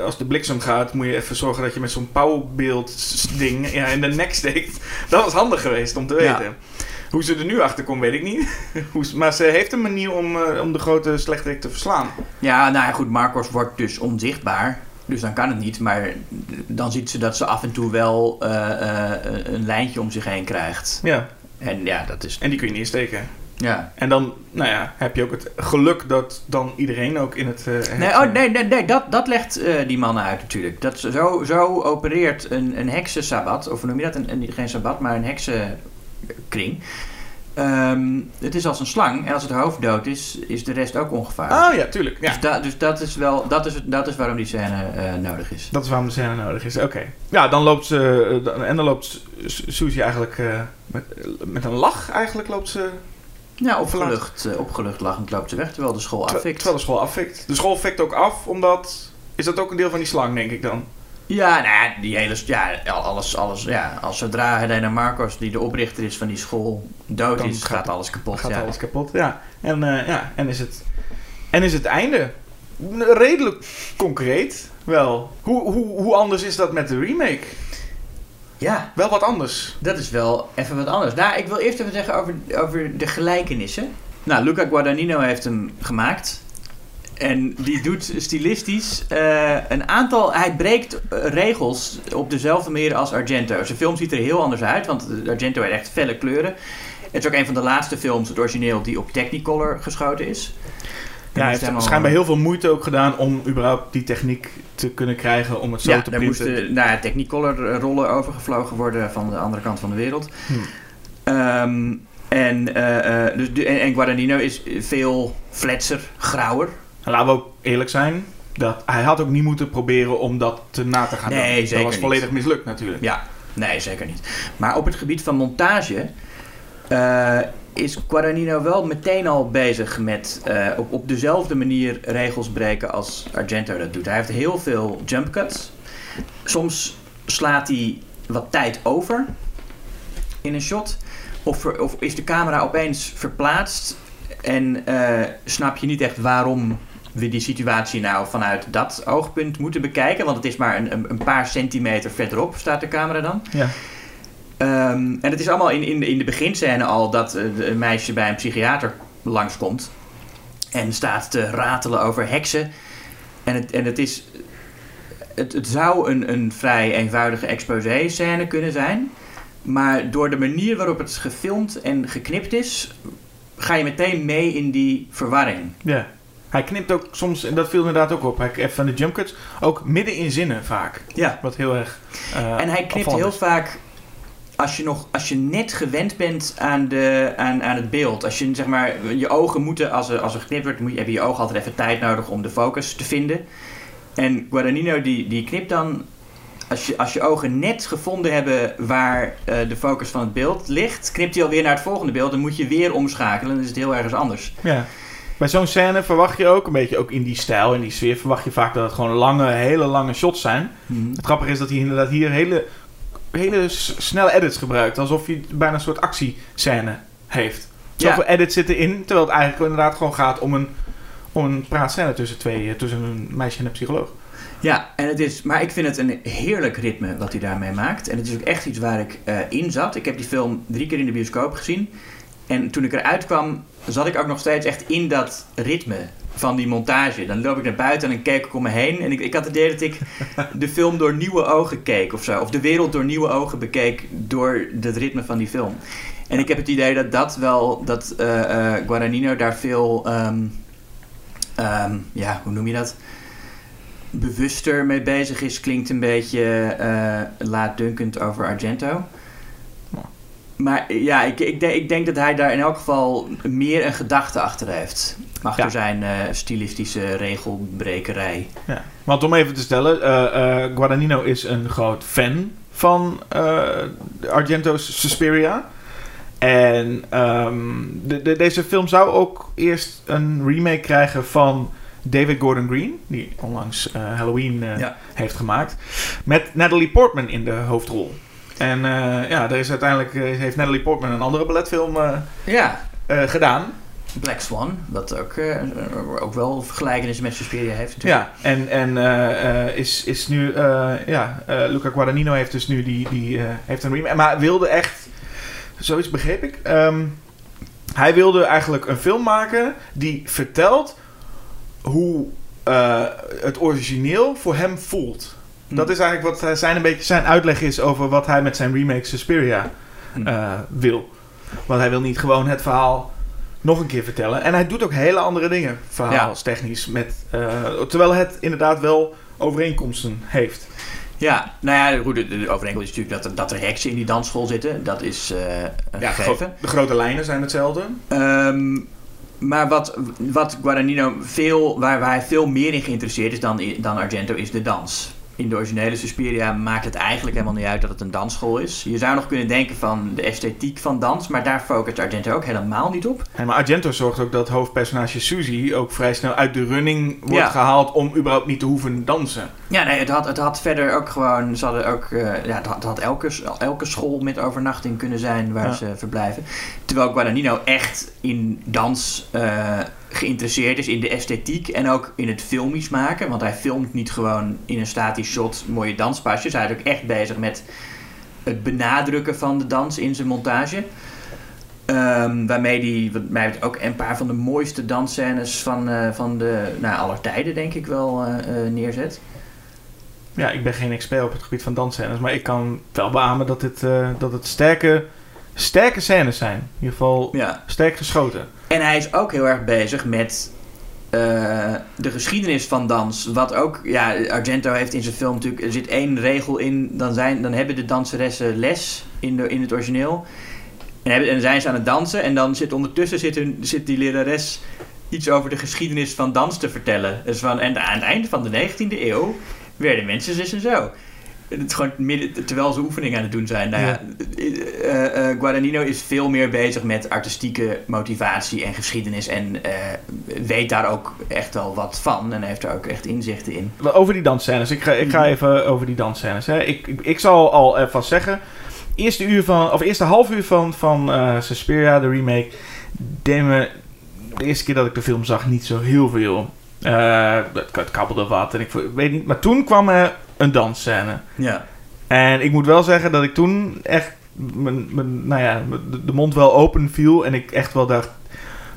als de bliksem gaat, moet je even zorgen dat je met zo'n pauwbeeld ding ja, in de nek steekt. Dat was handig geweest om te Ja. Hoe ze er nu achter komt, weet ik niet. Maar ze heeft een manier om, eh, om de grote slechterik te verslaan. Ja, nou ja, goed, Marcos wordt dus onzichtbaar. Dus dan kan het niet. Maar dan ziet ze dat ze af en toe wel eh, eh, een lijntje om zich heen krijgt. Ja, En ja, dat is... en die kun je niet insteken. Ja. En dan, nou ja, heb je ook het geluk dat dan iedereen ook in het... Nee, heksen- oh, nee, nee, nee dat, dat legt die mannen uit natuurlijk. Dat, zo, zo opereert een, een heksensabbat, of noem je dat? Een, een, geen sabbat, maar een heksenkring. Ehm, het is als een slang en als het hoofd dood is, is de rest ook ongevaarlijk. Ah ja, tuurlijk. Ja. Dus, da- dus dat is wel, dat is, dat is waarom die scène eh, nodig is. Dat is waarom de scène nodig is. Oké. Ja, dan loopt ze... eh, en dan loopt Su- Suzy eigenlijk eh, met, met een lach eigenlijk loopt ze... Ja, opgelucht, opgelucht lachend loopt ze weg terwijl de school ter- afvikt. Terwijl de school afvikt. De school fikt ook af, omdat... Is dat ook een deel van die slang, denk ik dan? Ja, nou ja, die hele, ja, alles, alles, ja, als zodra Helena Marcos, die de oprichter is van die school, dood Dan is, gaat- gaat alles kapot. Gaat ja. alles kapot, ja. En, eh, ja, en is het... En is het einde redelijk concreet wel. Hoe, hoe, hoe anders is dat met de remake? ja, Wel wat anders. dat is wel even wat anders. Nou, ik wil eerst even zeggen over, over de gelijkenissen. Nou, Luca Guadagnino heeft hem gemaakt. En die doet stilistisch eh, een aantal... Hij breekt eh, regels op dezelfde manier als Argento. Zijn film ziet er heel anders uit, want Argento heeft echt felle kleuren. Het is ook een van de laatste films, het origineel, die op Technicolor geschoten is. Ja, hij heeft helemaal- schijnbaar heel veel moeite ook gedaan om überhaupt die techniek te kunnen krijgen om het zo ja, te daar printen. moesten nou, ja, Technicolor eh, rollen overgevlogen worden van de andere kant van de wereld. Hmm. Ehm, en, eh, eh, dus, de- en, en Guadagnino is veel fletser, grauwer. En laten we ook eerlijk zijn, dat, hij had ook niet moeten proberen om dat te na te gaan Nee, doen. Dat zeker was niet. volledig mislukt natuurlijk. Ja, nee, zeker niet. Maar op het gebied van montage eh, is Guadagnino wel meteen al bezig met eh, op, op dezelfde manier regels breken als Argento dat doet. Hij heeft heel veel jump cuts. Soms slaat hij wat tijd over in een shot. Of, of is de camera opeens verplaatst en eh, snap je niet echt waarom we die situatie nou vanuit dat oogpunt moeten bekijken. Want het is maar een, een, paar centimeter verderop staat de camera dan. Ja. Ehm, en het is allemaal in, in, de- in de beginscène al dat eh, een meisje bij een psychiater langskomt. En staat te ratelen over heksen. En het, en het is... Het, het zou een, een vrij eenvoudige exposé-scène kunnen zijn. Maar door de manier waarop het gefilmd en geknipt is... ga je meteen mee in die verwarring. Ja. Hij knipt ook soms, en dat viel inderdaad ook op, hij heeft van de jump cuts ook midden in zinnen vaak. Ja. Wat heel erg. eh, En hij knipt heel is. vaak. Als je, nog, als je net gewend bent aan, de, aan, aan het beeld. Als je zeg maar. Je ogen moeten. Als er, als er geknipt wordt. Moet je, heb je je ogen altijd even tijd nodig om de focus te vinden. En Guadagnino die, die knipt dan. Als je, als je ogen net gevonden hebben waar eh, de focus van het beeld ligt. Knipt hij alweer naar het volgende beeld. Dan moet je weer omschakelen. Dan is het heel ergens anders. Ja. Bij zo'n scène verwacht je ook, een beetje ook in die stijl, in die sfeer, verwacht je vaak dat het gewoon lange, hele lange shots zijn. Het grappige is dat hij inderdaad hier hele, hele snelle edits gebruikt. Alsof hij bijna een soort actiescène heeft. Ja. Zoveel edits zitten in, terwijl het eigenlijk inderdaad gewoon gaat om een, om een praatscène tussen, twee, eh, tussen een meisje en een psycholoog. Ja, en het is, maar ik vind het een heerlijk ritme wat hij daarmee maakt. En het is ook echt iets waar ik eh, in zat. Ik heb die film drie keer in de bioscoop gezien. En toen ik eruit kwam, zat ik ook nog steeds echt in dat ritme van die montage. Dan loop ik naar buiten en dan keek ik om me heen. En ik, ik had het idee dat ik de film door nieuwe ogen keek of zo. Of de wereld door nieuwe ogen bekeek door het ritme van die film. En ik heb het idee dat dat wel, dat eh eh, Guadagnino daar veel, ehm, ehm, ja, hoe noem je dat? bewuster mee bezig is, klinkt een beetje eh laatdunkend over Argento. Maar ja, ik, ik, denk, ik denk dat hij daar in elk geval meer een gedachte achter heeft. Achter Ja. zijn eh, stilistische regelbrekerij. Ja. Want om even te stellen, eh, eh, Guadagnino is een groot fan van Argento's Suspiria. En ehm, de, de- deze film zou ook eerst een remake krijgen van David Gordon Green, die onlangs Halloween Ja. heeft gemaakt, met Natalie Portman in de hoofdrol. En eh, ja, er is uiteindelijk eh, heeft Natalie Portman een andere balletfilm eh, Ja, gedaan. Black Swan, wat ook, ook wel vergelijkenissen met Suspiria heeft natuurlijk. Ja, en, en is, is nu, ja, Luca Guadagnino heeft dus nu die, die heeft een remake, maar wilde echt, zoiets begreep ik, ehm, hij wilde eigenlijk een film maken die vertelt hoe het origineel voor hem voelt. Dat is eigenlijk wat hij- zijn, een beetje zijn uitleg is over wat hij met zijn remake Suspiria Hm. eh, wil. Want hij wil niet gewoon het verhaal nog een keer vertellen. En hij doet ook hele andere dingen, verhaalstechnisch. Met, eh, terwijl het inderdaad wel overeenkomsten heeft. Ja, nou ja, goed, de, overeenkomst is natuurlijk dat er, dat er heksen in die dansschool zitten. Dat is eh een Ja, gegeven. de grote lijnen zijn hetzelfde. Ehm, maar wat, wat Guadagnino veel, waar, waar hij veel meer in geïnteresseerd is dan, dan Argento, is de dans. In de originele Suspiria maakt het eigenlijk helemaal niet uit dat het een dansschool is. Je zou nog kunnen denken van de esthetiek van dans, maar daar focust Argento ook helemaal niet op. Maar Argento zorgt ook dat hoofdpersonage Suzy ook vrij snel uit de running wordt Ja. gehaald om überhaupt niet te hoeven dansen. Ja, nee, het had, het had verder ook gewoon. Ze hadden ook. eh, ja, het had, het had elke, elke school met overnachting kunnen zijn waar Ja. ze verblijven. Terwijl Guadagnino echt in dans eh, geïnteresseerd is, in de esthetiek en ook in het filmisch maken. Want hij filmt niet gewoon in een statisch shot mooie danspasjes. Hij is ook echt bezig met het benadrukken van de dans in zijn montage. Ehm, waarmee hij mij ook een paar van de mooiste dansscènes van, eh, van de nou, aller tijden, denk ik wel, eh, neerzet. Ja, ik ben geen expert op het gebied van dansscènes, maar ik kan wel beamen dat, dit, dat het sterke, sterke scènes zijn. In ieder geval Ja. sterk geschoten. En hij is ook heel erg bezig met eh, de geschiedenis van dans. Wat ook, ja, Argento heeft in zijn film natuurlijk, er zit één regel in, dan, zijn, dan hebben de danseressen les in, de, in het origineel. En, hebben, en zijn ze aan het dansen en dan zit ondertussen zit, hun, zit die lerares iets over de geschiedenis van dans te vertellen. Dus van, en aan het einde van de 19e eeuw werden mensen zus en zo. Het is gewoon midden, terwijl ze oefeningen aan het doen zijn. Nou ja, eh, eh, Guadagnino is veel meer bezig met artistieke motivatie en geschiedenis. En eh, weet daar ook echt wel wat van. En heeft er ook echt inzichten in. Over die dansscènes. Ik ga, ik ga Mhm. even over die dansscènes. Hè. Ik, ik, ik zal al even vast zeggen. Eerste, uur van, of eerste half uur van, van eh, Suspiria, de remake, deed me de eerste keer dat ik de film zag niet zo heel veel. Eh, het, het kabbelde wat en ik weet niet. Maar toen kwam er een dansscène. Ja. En ik moet wel zeggen dat ik toen echt mijn, mijn, nou ja, de, mond wel open viel. En ik echt wel dacht,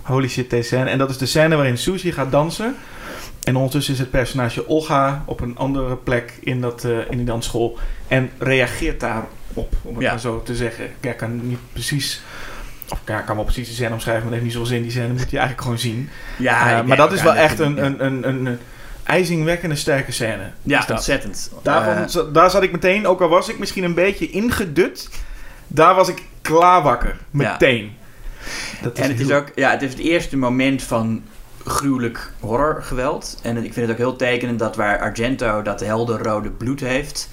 holy shit, deze scène. En dat is de scène waarin Suzy gaat dansen. En ondertussen is het personage Olga op een andere plek in, dat, eh, in die dansschool. En reageert daarop, om het Ja. maar zo te zeggen. Ik kan niet precies Of ja, ik kan wel precies de scène omschrijven, maar dat heeft niet zo'n zin. Die scène moet je eigenlijk gewoon zien. Ja, Eh, maar dat is wel echt een, een, een, een ijzingwekkende sterke scène. Ja, ontzettend. Daarvan, Eh, daar zat ik meteen, ook al was ik misschien een beetje ingedut, daar was ik klaar wakker. Ja. Meteen. Dat en het is ook, ja, het is het eerste moment van gruwelijk horrorgeweld. En ik vind het ook heel tekenend dat waar Argento dat helderrode bloed heeft,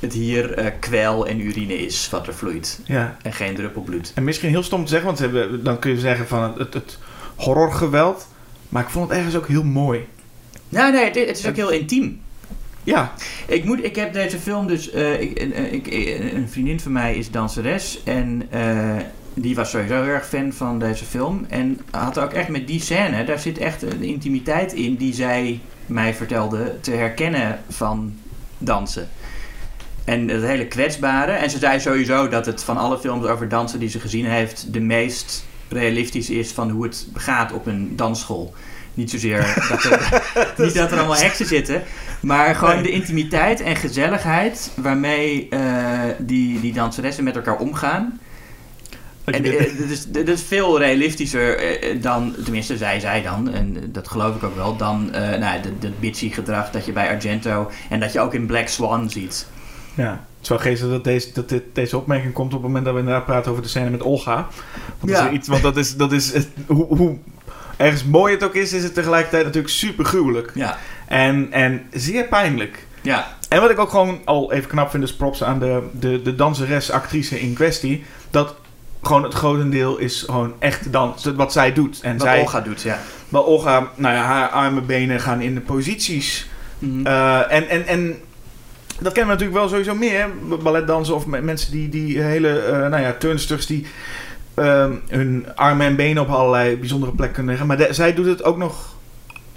het hier eh, kwel en urine is wat er vloeit. Ja. En geen druppel bloed. En misschien heel stom te zeggen, want ze hebben, dan kun je zeggen van het, het, het horrorgeweld. Maar ik vond het ergens ook heel mooi. Nou, nee, het, het is ook heel intiem. Ja, Ik, moet, ik heb deze film dus... eh, ik, ik, een vriendin van mij is danseres en eh, die was sowieso heel erg fan van deze film. En had ook echt met die scène, daar zit echt een intimiteit in die zij mij vertelde te herkennen van dansen. En het hele kwetsbare. En ze zei sowieso dat het van alle films over dansen die ze gezien heeft... de meest realistisch is van hoe het gaat op een dansschool. Niet zozeer dat er, niet dat er allemaal heksen zitten... Maar gewoon Nee. de intimiteit en gezelligheid waarmee eh, die, die danseressen met elkaar omgaan. dat En eh, dat is, dat is veel realistischer eh, dan, tenminste zij zij dan, en dat geloof ik ook wel, dan eh nou, dat, dat bitchy gedrag dat je bij Argento en dat je ook in Black Swan ziet. ja. Het is wel geestig dat, deze, dat dit, deze opmerking komt op het moment dat we inderdaad praten over de scène met Olga. Want, Ja. dat is iets, want dat is, dat is hoe, hoe ergens mooi het ook is, is het tegelijkertijd natuurlijk super gruwelijk. Ja, En, en zeer pijnlijk. ja, En wat ik ook gewoon al even knap vind, is props aan de, de, de danseres, actrice in kwestie. Dat gewoon het grotendeel is gewoon echt dans, wat zij doet. En wat zij, Olga doet, ja. Maar Olga, nou ja, haar armen, benen gaan in de posities. Mhm. Eh, en, en, en dat kennen we natuurlijk wel sowieso meer. Balletdansen of me- mensen die, die hele, eh, nou ja, turnsters die ehm, hun armen en benen op allerlei bijzondere plekken kunnen leggen. Maar de- zij doet het ook nog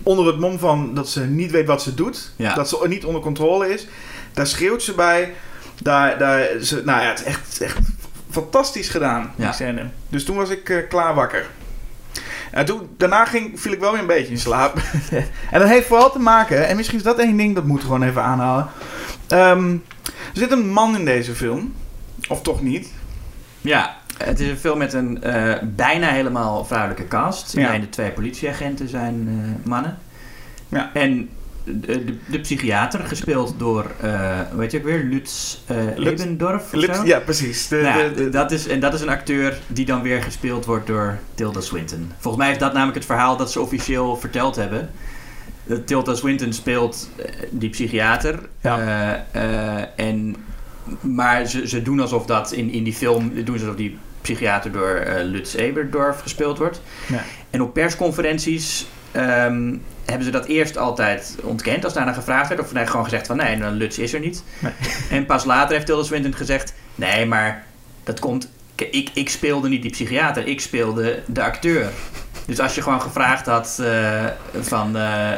onder het mom van dat ze niet weet wat ze doet. Ja. Dat ze niet onder controle is. Daar schreeuwt ze bij. Daar, daar, ze, nou ja, het is echt, echt fantastisch gedaan, die Ja. scène. Dus toen was ik eh, klaar wakker. En toen, daarna ging, viel ik wel weer een beetje in slaap. en dat heeft vooral te maken, en misschien is dat één ding dat moeten we gewoon even aanhalen. Ehm, er zit een man in deze film. Of toch niet? Ja, het is een film met een eh, bijna helemaal vrouwelijke cast. Ja. De twee politieagenten zijn eh, mannen. Ja. En de, de, de psychiater, gespeeld door, eh weet je ook weer, Lutz zo? ja, precies. De, Nou de- de- dat is, en dat is een acteur die dan weer gespeeld wordt door Tilda Swinton. Volgens mij is dat namelijk het verhaal dat ze officieel verteld hebben. Tilda Swinton speelt die psychiater. Ja. en, maar ze, ze doen alsof dat in, in die film... doen ze alsof die psychiater door eh, Lutz Eberdorf gespeeld wordt. Ja. En op persconferenties ehm, hebben ze dat eerst altijd ontkend. Als daarna gevraagd werd. Of nee, gewoon gezegd van nee, Lutz is er niet. Nee. En pas later heeft Tilda Swinton gezegd... Nee, maar dat komt... Ik, ik speelde niet die psychiater. Ik speelde de acteur. Dus als je gewoon gevraagd had eh, van... eh,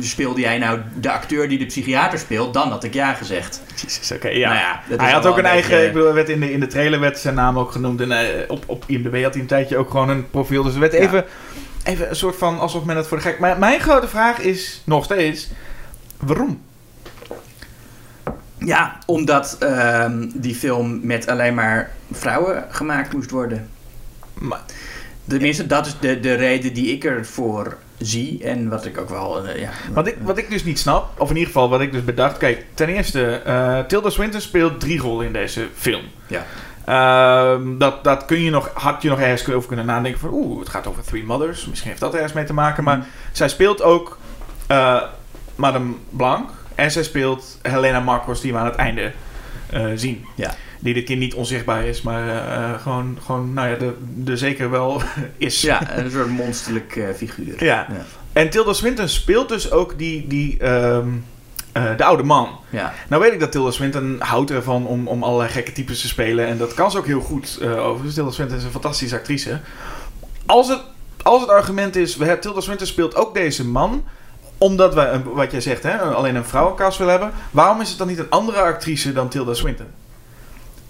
speelde jij nou de acteur die de psychiater speelt? Dan had ik ja gezegd. Jezus, oké, ja. Nou ja, hij had ook een eigen, beetje- ik bedoel, er werd in, de, in de trailer werd zijn naam ook genoemd. En eh, op, op IMDb had hij een tijdje ook gewoon een profiel. Dus er werd Ja. even, even een soort van, alsof men het voor de gek... Maar mijn grote vraag is, nog steeds, waarom? Ja, omdat ehm, die film met alleen maar vrouwen gemaakt moest worden. Maar, Tenminste, dat is de, de reden die ik ervoor zie. En wat ik ook wel... eh, ja, wat, ik, wat ik dus niet snap, of in ieder geval wat ik dus bedacht... Kijk, ten eerste, eh, Tilda Swinton speelt drie rollen in deze film. Ja. Ehm, dat, dat kun je nog, had je nog ergens over kunnen nadenken van... Oeh, het gaat over Three Mothers. Misschien heeft dat ergens mee te maken. Maar zij speelt ook eh, Madame Blanc. En zij speelt Helena Marcos, die we aan het einde zien. Ja. Die dit keer niet onzichtbaar is, maar eh, eh, gewoon, gewoon, nou ja, de, de zeker wel is. Ja, een soort monsterlijk eh, figuur. Ja. Ja. En Tilda Swinton speelt dus ook die, die, ehm, eh, de oude man. Ja. Nou weet ik dat Tilda Swinton houdt ervan om, om allerlei gekke types te spelen. En dat kan ze ook heel goed uh, overigens. Tilda Swinton is een fantastische actrice. Als het, als het argument is, we hebben, Tilda Swinton speelt ook deze man omdat wij, een- wat jij zegt, hè, alleen een vrouwenkast willen hebben. Waarom is het dan niet een andere actrice dan Tilda Swinton?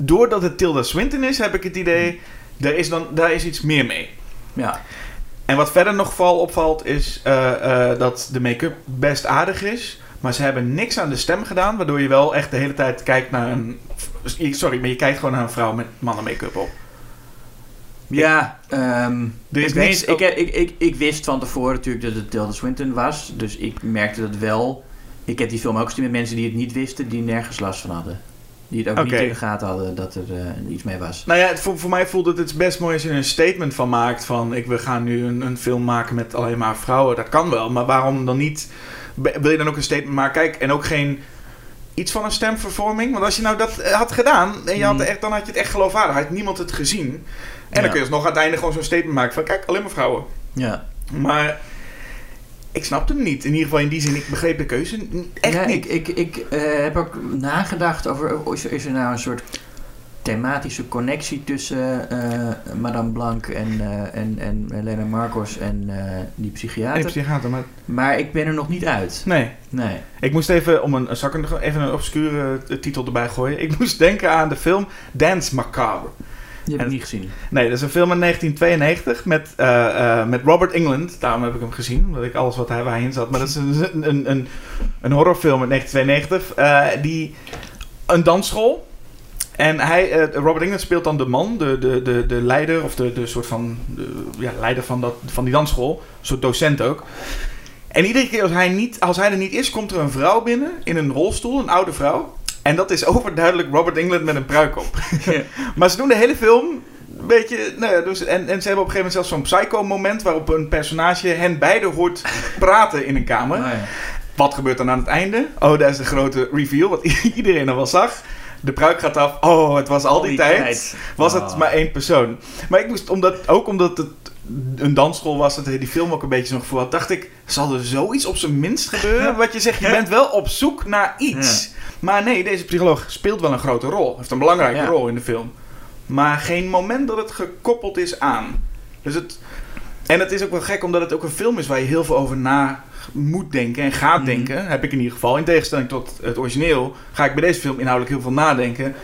Doordat het Tilda Swinton is, heb ik het idee, daar is, dan, daar is iets meer mee. ja. En wat verder nog vooral opvalt is eh, eh, dat de make-up best aardig is. Maar ze hebben niks aan de stem gedaan. Waardoor je wel echt de hele tijd kijkt naar een... Sorry, maar je kijkt gewoon naar een vrouw met mannen make-up op. Ja, ehm, Er is ik, niks ik, ik, ik wist van tevoren natuurlijk dat het Tilda Swinton was. Dus ik merkte dat wel. Ik heb die film ook gezien met mensen die het niet wisten, die nergens last van hadden. Die het ook niet in de gaten hadden dat er eh, iets mee was. Nou ja, het, voor, voor mij voelt het, het is best mooi als je er een statement van maakt. Van ik, we gaan nu een, een film maken met alleen maar vrouwen. Dat kan wel, maar waarom dan niet? Wil je dan ook een statement maken? Kijk, en ook geen iets van een stemvervorming. Want als je nou dat eh, had gedaan, en je had Mm. echt, dan had je het echt geloofwaardig. Had niemand het gezien. En Ja. dan kun je nog aan het einde gewoon zo'n statement maken van kijk, alleen maar vrouwen. Ja. Maar ik snapte hem niet. In ieder geval in die zin, ik begreep de keuze echt ja, niet. Ik, ik, ik eh, heb ook nagedacht over, is er, is er nou een soort thematische connectie tussen eh, Madame Blanc en, eh, en, en Helena Marcos en eh, die psychiater? Nee, psychiater, maar... Maar ik ben er nog niet uit. Nee. Nee. Ik moest even, om een, er nog even een obscure titel erbij gooien. Ik moest denken aan de film Dance Macabre. Die heb En- ik niet gezien. Nee, dat is een film uit 1992 met, eh, eh, met Robert England. Daarom heb ik hem gezien, omdat ik alles wat hij, waar hij in zat. Maar dat is een, een, een, een horrorfilm uit 1992. eh, die een dansschool. En hij, Robert England speelt dan de man, de, de, de, de leider, of de, de soort van de, ja, leider van, dat, van die dansschool. Een soort docent ook. En iedere keer als hij, niet, als hij er niet is, komt er een vrouw binnen in een rolstoel, een oude vrouw. En dat is overduidelijk Robert England met een pruik op. maar ze doen de hele film een beetje. Nou ja, ze- en, en ze hebben op een gegeven moment zelfs zo'n psycho-moment waarop een personage hen beiden hoort praten in een kamer. Oh, ja. Wat gebeurt dan aan het einde? Oh, daar is de grote reveal, wat iedereen al wel zag. De pruik gaat af. Oh, het was al die, tijd. Was het Oh. maar één persoon. Maar ik moest, omdat, ook omdat het een dansschool was, dat die film ook een beetje zo'n gevoel had, dacht ik, zal er zoiets op zijn minst gebeuren? Wat je zegt, je bent wel op zoek naar iets. Maar nee, deze psycholoog speelt wel een grote rol. Heeft een belangrijke Ja. rol in de film. Maar geen moment dat het gekoppeld is aan. Dus het... En het is ook wel gek, omdat het ook een film is waar je heel veel over na moet denken en gaat Mhm. denken. Heb ik in ieder geval. In tegenstelling tot het origineel ga ik bij deze film inhoudelijk heel veel nadenken.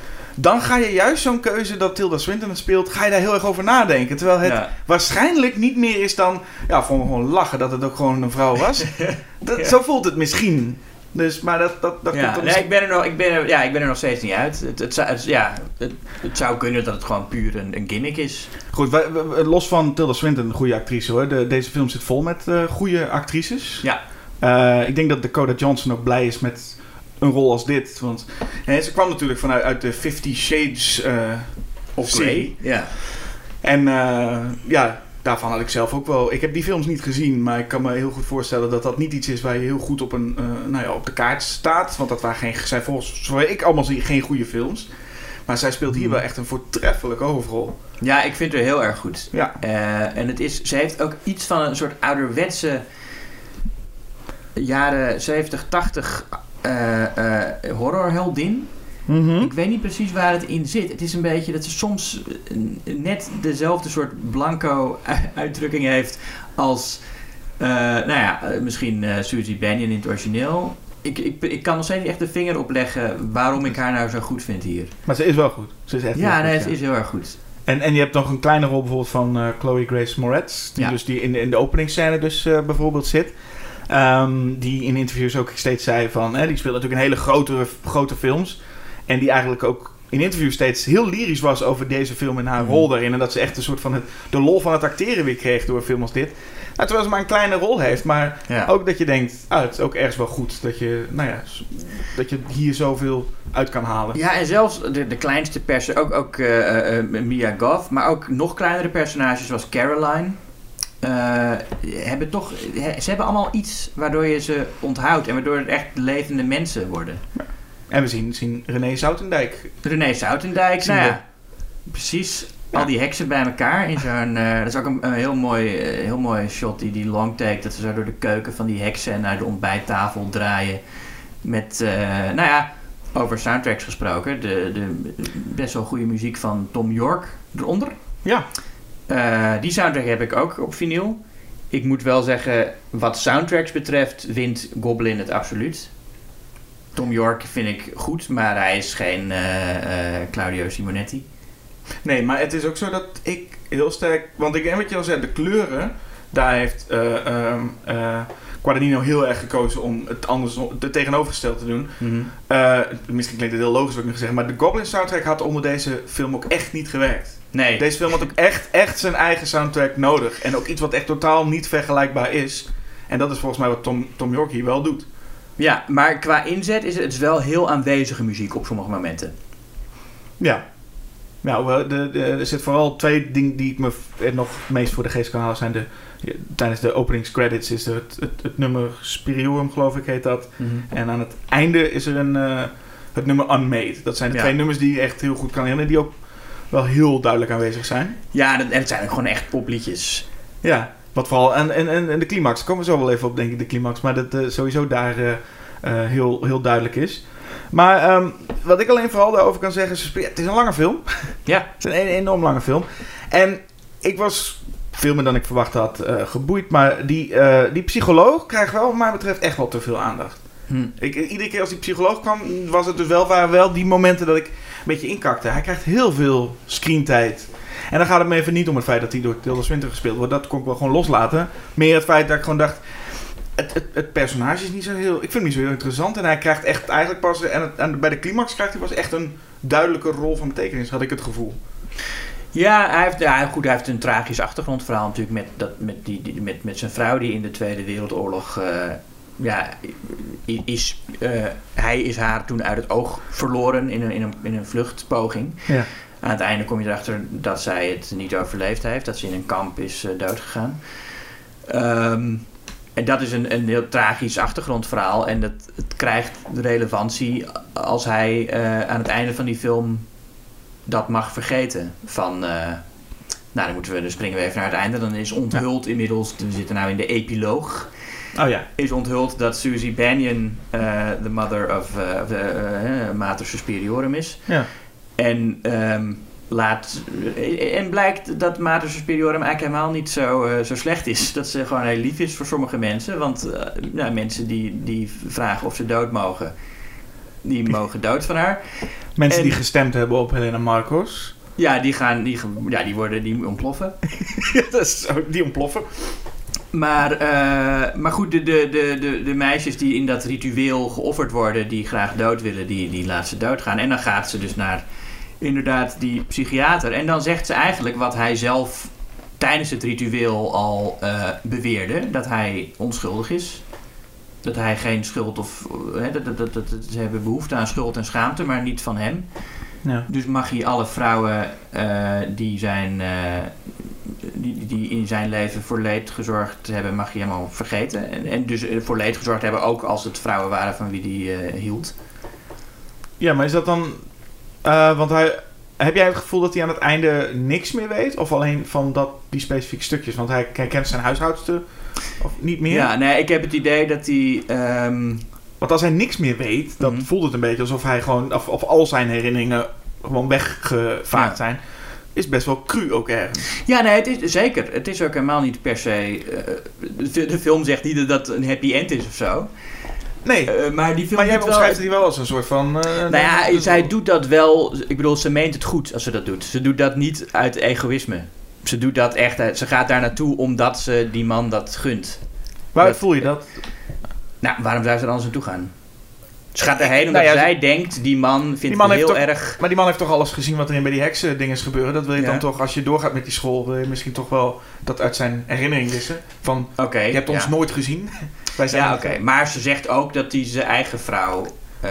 Dan ga je juist zo'n keuze dat Tilda Swinton het speelt, ga je daar heel erg over nadenken. Terwijl het Ja. waarschijnlijk niet meer is dan, ja, gewoon, gewoon lachen dat het ook gewoon een vrouw was. Dat. Zo voelt het misschien. Dus, maar dat, dat, dat Ja, komt dan nee, ik ben, er nog, ik, ben er, ja, ik ben er nog steeds niet uit. Het, het, ja, het, het zou kunnen dat het gewoon puur een, een gimmick is. Goed, wij- los van Tilda Swinton, een goede actrice hoor. De, deze film zit vol met eh, goede actrices. Ja. Eh, ik denk dat Dakota Johnson ook blij is met een rol als dit. Want hè, ze kwam natuurlijk vanuit uit de Fifty Shades eh Of. Grey. Ja. En eh, ja, daarvan had ik zelf ook wel... Ik heb die films niet gezien, maar ik kan me heel goed voorstellen dat dat niet iets is waar je heel goed op, een, eh, nou ja, op de kaart staat. Want dat waren geen, zijn volgens zoals ik allemaal zie geen goede films. Maar zij speelt hier Hmm. wel echt een voortreffelijke hoofdrol. ja, ik vind haar heel erg goed. Ja. En het is, ze heeft ook iets van een soort ouderwetse jaren 70, 80 eh, eh, horrorheldin. Ik weet niet precies waar het in zit. Het is een beetje dat ze soms eh, net dezelfde soort blanco uitdrukking heeft als, nou ja, misschien eh Susie Bannion in het origineel. Ik, ik, ik kan nog steeds niet echt de vinger opleggen waarom ik haar nou zo goed vind hier. Maar ze is wel goed. Ze is echt Ja, goed, nee, het is heel erg goed. En, en je hebt nog een kleine rol bijvoorbeeld van Chloe Grace Moretz. Die Ja. dus die in, de- in de openingsscène dus bijvoorbeeld zit. Ehm, die in interviews ook steeds zei van... Hè, die speelt natuurlijk in hele grote, grote films. En die eigenlijk ook in interviews steeds heel lyrisch was over deze film en haar Mhm. rol daarin. En dat ze echt een soort van het, de lol van het acteren weer kreeg door een film als dit. Nou, terwijl ze maar een kleine rol heeft. Maar Ja. ook dat je denkt, ah, het is ook ergens wel goed. Dat je, nou ja, dat je hier zoveel uit kan halen. Ja, en zelfs de, de kleinste personages, ook, ook eh, eh, Mia Goth, maar ook nog kleinere personages zoals Caroline. Eh, hebben toch, ze hebben allemaal iets waardoor je ze onthoudt en waardoor het echt levende mensen worden. En we zien, zien René Zoutendijk. René Soutendijk, Zien nou we. ja, precies. Ja. Al die heksen bij elkaar in zo'n. eh, dat is ook een, een heel, mooi, eh, heel mooi shot, die, die long take. Dat ze zo door de keuken van die heksen naar de ontbijttafel draaien. Met, nou ja, over soundtracks gesproken. De, de best wel goede muziek van Tom York eronder. Ja. Eh, die soundtrack heb ik ook op vinyl. Ik moet wel zeggen, wat soundtracks betreft, wint Goblin het absoluut. Tom York vind ik goed, maar hij is geen eh, eh, Claudio Simonetti. Nee, maar het is ook zo dat ik heel sterk... Want ik denk wat je al zei, de kleuren... Daar heeft ehm, eh, Guadagnino heel erg gekozen om het anders het tegenovergesteld te doen. Eh, misschien klinkt het heel logisch wat ik nu gezegd maar de Goblin soundtrack had onder deze film ook echt niet gewerkt. Nee. Deze film had ook echt, echt zijn eigen soundtrack nodig. En ook iets wat echt totaal niet vergelijkbaar is. En dat is volgens mij wat Tom, Tom York hier wel doet. Ja, maar qua inzet is het, wel heel aanwezige muziek op sommige momenten. Ja. Nou, de, de, er zitten vooral twee dingen die ik me nog het meest voor de geest kan halen. Zijn de, tijdens de openingscredits is er het, het, het nummer Spirituum, geloof ik, heet dat. En aan het einde is er een, eh, het nummer Unmade. Dat zijn de Ja. twee nummers die je echt heel goed kan herinneren. Die ook wel heel duidelijk aanwezig zijn. Ja, dat- en het zijn ook gewoon echt popliedjes. Ja, wat vooral. En, en, en, de climax, daar komen we zo wel even op, denk ik, de climax. Maar dat eh, sowieso daar eh, eh, heel, heel duidelijk is. Maar ehm, wat ik alleen vooral daarover kan zeggen is... Het is een lange film. Ja. Het is een, een enorm lange film. En ik was veel meer dan ik verwacht had geboeid. Maar die, die psycholoog krijgt wel, wat mij betreft, echt wel te veel aandacht. Hm. Ik, iedere keer als die psycholoog kwam, was het dus wel, waren wel die momenten dat ik een beetje inkakte. Hij krijgt heel veel screentijd. En dan gaat het me even niet om het feit dat hij door Tilda Swinton gespeeld wordt. Dat kon ik wel gewoon loslaten. Meer het feit dat ik gewoon dacht... Het, het, het personage is niet zo heel... Ik vind hem niet zo heel interessant. En hij krijgt echt eigenlijk pas... En, het- en bij de climax krijgt hij pas echt een duidelijke rol van betekenis, had ik het gevoel. Ja, hij heeft, ja, goed, hij heeft een tragisch achtergrondverhaal natuurlijk met, dat, met, die, die, met, met zijn vrouw die in de Tweede Wereldoorlog... eh, ja, is, eh, hij is haar toen uit het oog verloren in een, in een, in een vluchtpoging. Ja. Aan het einde kom je erachter dat zij het niet overleefd heeft. Dat ze in een kamp is uh, doodgegaan. Um, en dat is een, een heel tragisch achtergrondverhaal. En dat, het krijgt relevantie als hij uh, aan het einde van die film dat mag vergeten. Van, uh, nou dan moeten we, dan springen we even naar het einde. Dan is onthuld ja. inmiddels, we zitten nou in de epiloog. Oh ja. Is onthuld dat Susie Banyan uh, de mother of, of de Mater Superiorum is. Ja. En um, laat. En blijkt dat Mater Superiorum eigenlijk helemaal niet zo, uh, zo slecht is. Dat ze gewoon heel lief is voor sommige mensen. Want uh, nou, mensen die, die vragen of ze dood mogen, die mogen dood van haar. Mensen en, die gestemd hebben op Helena Marcos. Ja, die gaan, die, ja, die worden, die ontploffen. ja, dat is zo, die ontploffen. Maar, uh, maar goed, de, de, de, de, meisjes die in dat ritueel geofferd worden, die graag dood willen, die, die laat ze doodgaan. En dan gaat ze dus naar inderdaad die psychiater. En dan zegt ze eigenlijk wat hij zelf tijdens het ritueel al uh, beweerde: dat hij onschuldig is. Dat hij geen schuld of. Hè, dat, dat, dat, dat, ze hebben behoefte aan schuld en schaamte, maar niet van hem. Ja. Dus mag hij alle vrouwen uh, die zijn. Die, die in zijn leven voor leed gezorgd hebben, mag je helemaal vergeten. En, en dus voor leed gezorgd hebben ook als het vrouwen waren van wie die uh, hield. Ja, maar is dat dan. Uh, want hij. Heb jij het gevoel dat hij aan het einde niks meer weet? Of alleen van dat, die specifieke stukjes? Want hij, hij kent zijn huishoudster of niet meer? Ja, nee, ik heb het idee dat hij. Um... Want als hij niks meer weet, dan mm-hmm. voelt het een beetje alsof hij gewoon. Of, of al zijn herinneringen gewoon weggevaagd ja. zijn is best wel cru ook ergens. Ja, nee, het is zeker. Het is ook helemaal niet per se. Uh, de, de, film zegt niet dat dat een happy end is of zo. Nee, uh, maar die film. Maar jij omschrijft wel, die wel als een soort van. Uh, nou ja, zij doet dat wel. Ik bedoel, ze meent het goed als ze dat doet. Ze doet dat niet uit egoïsme. Ze doet dat echt. Ze gaat daar naartoe omdat ze die man dat gunt. Waar dat, voel je dat? Nou, waarom zou ze er anders naartoe gaan? Ze gaat erheen omdat nou ja, zij denkt, die man vindt die man het heel toch, erg... Maar die man heeft toch alles gezien wat er in bij die heksen dingen is gebeuren. Dat wil je ja. dan toch, als je doorgaat met die school, wil je misschien toch wel dat uit zijn herinnering wissen. Van, okay, je hebt ons ja. nooit gezien. Wij zijn ja, oké. Okay. Maar ze zegt ook dat hij zijn eigen vrouw uh,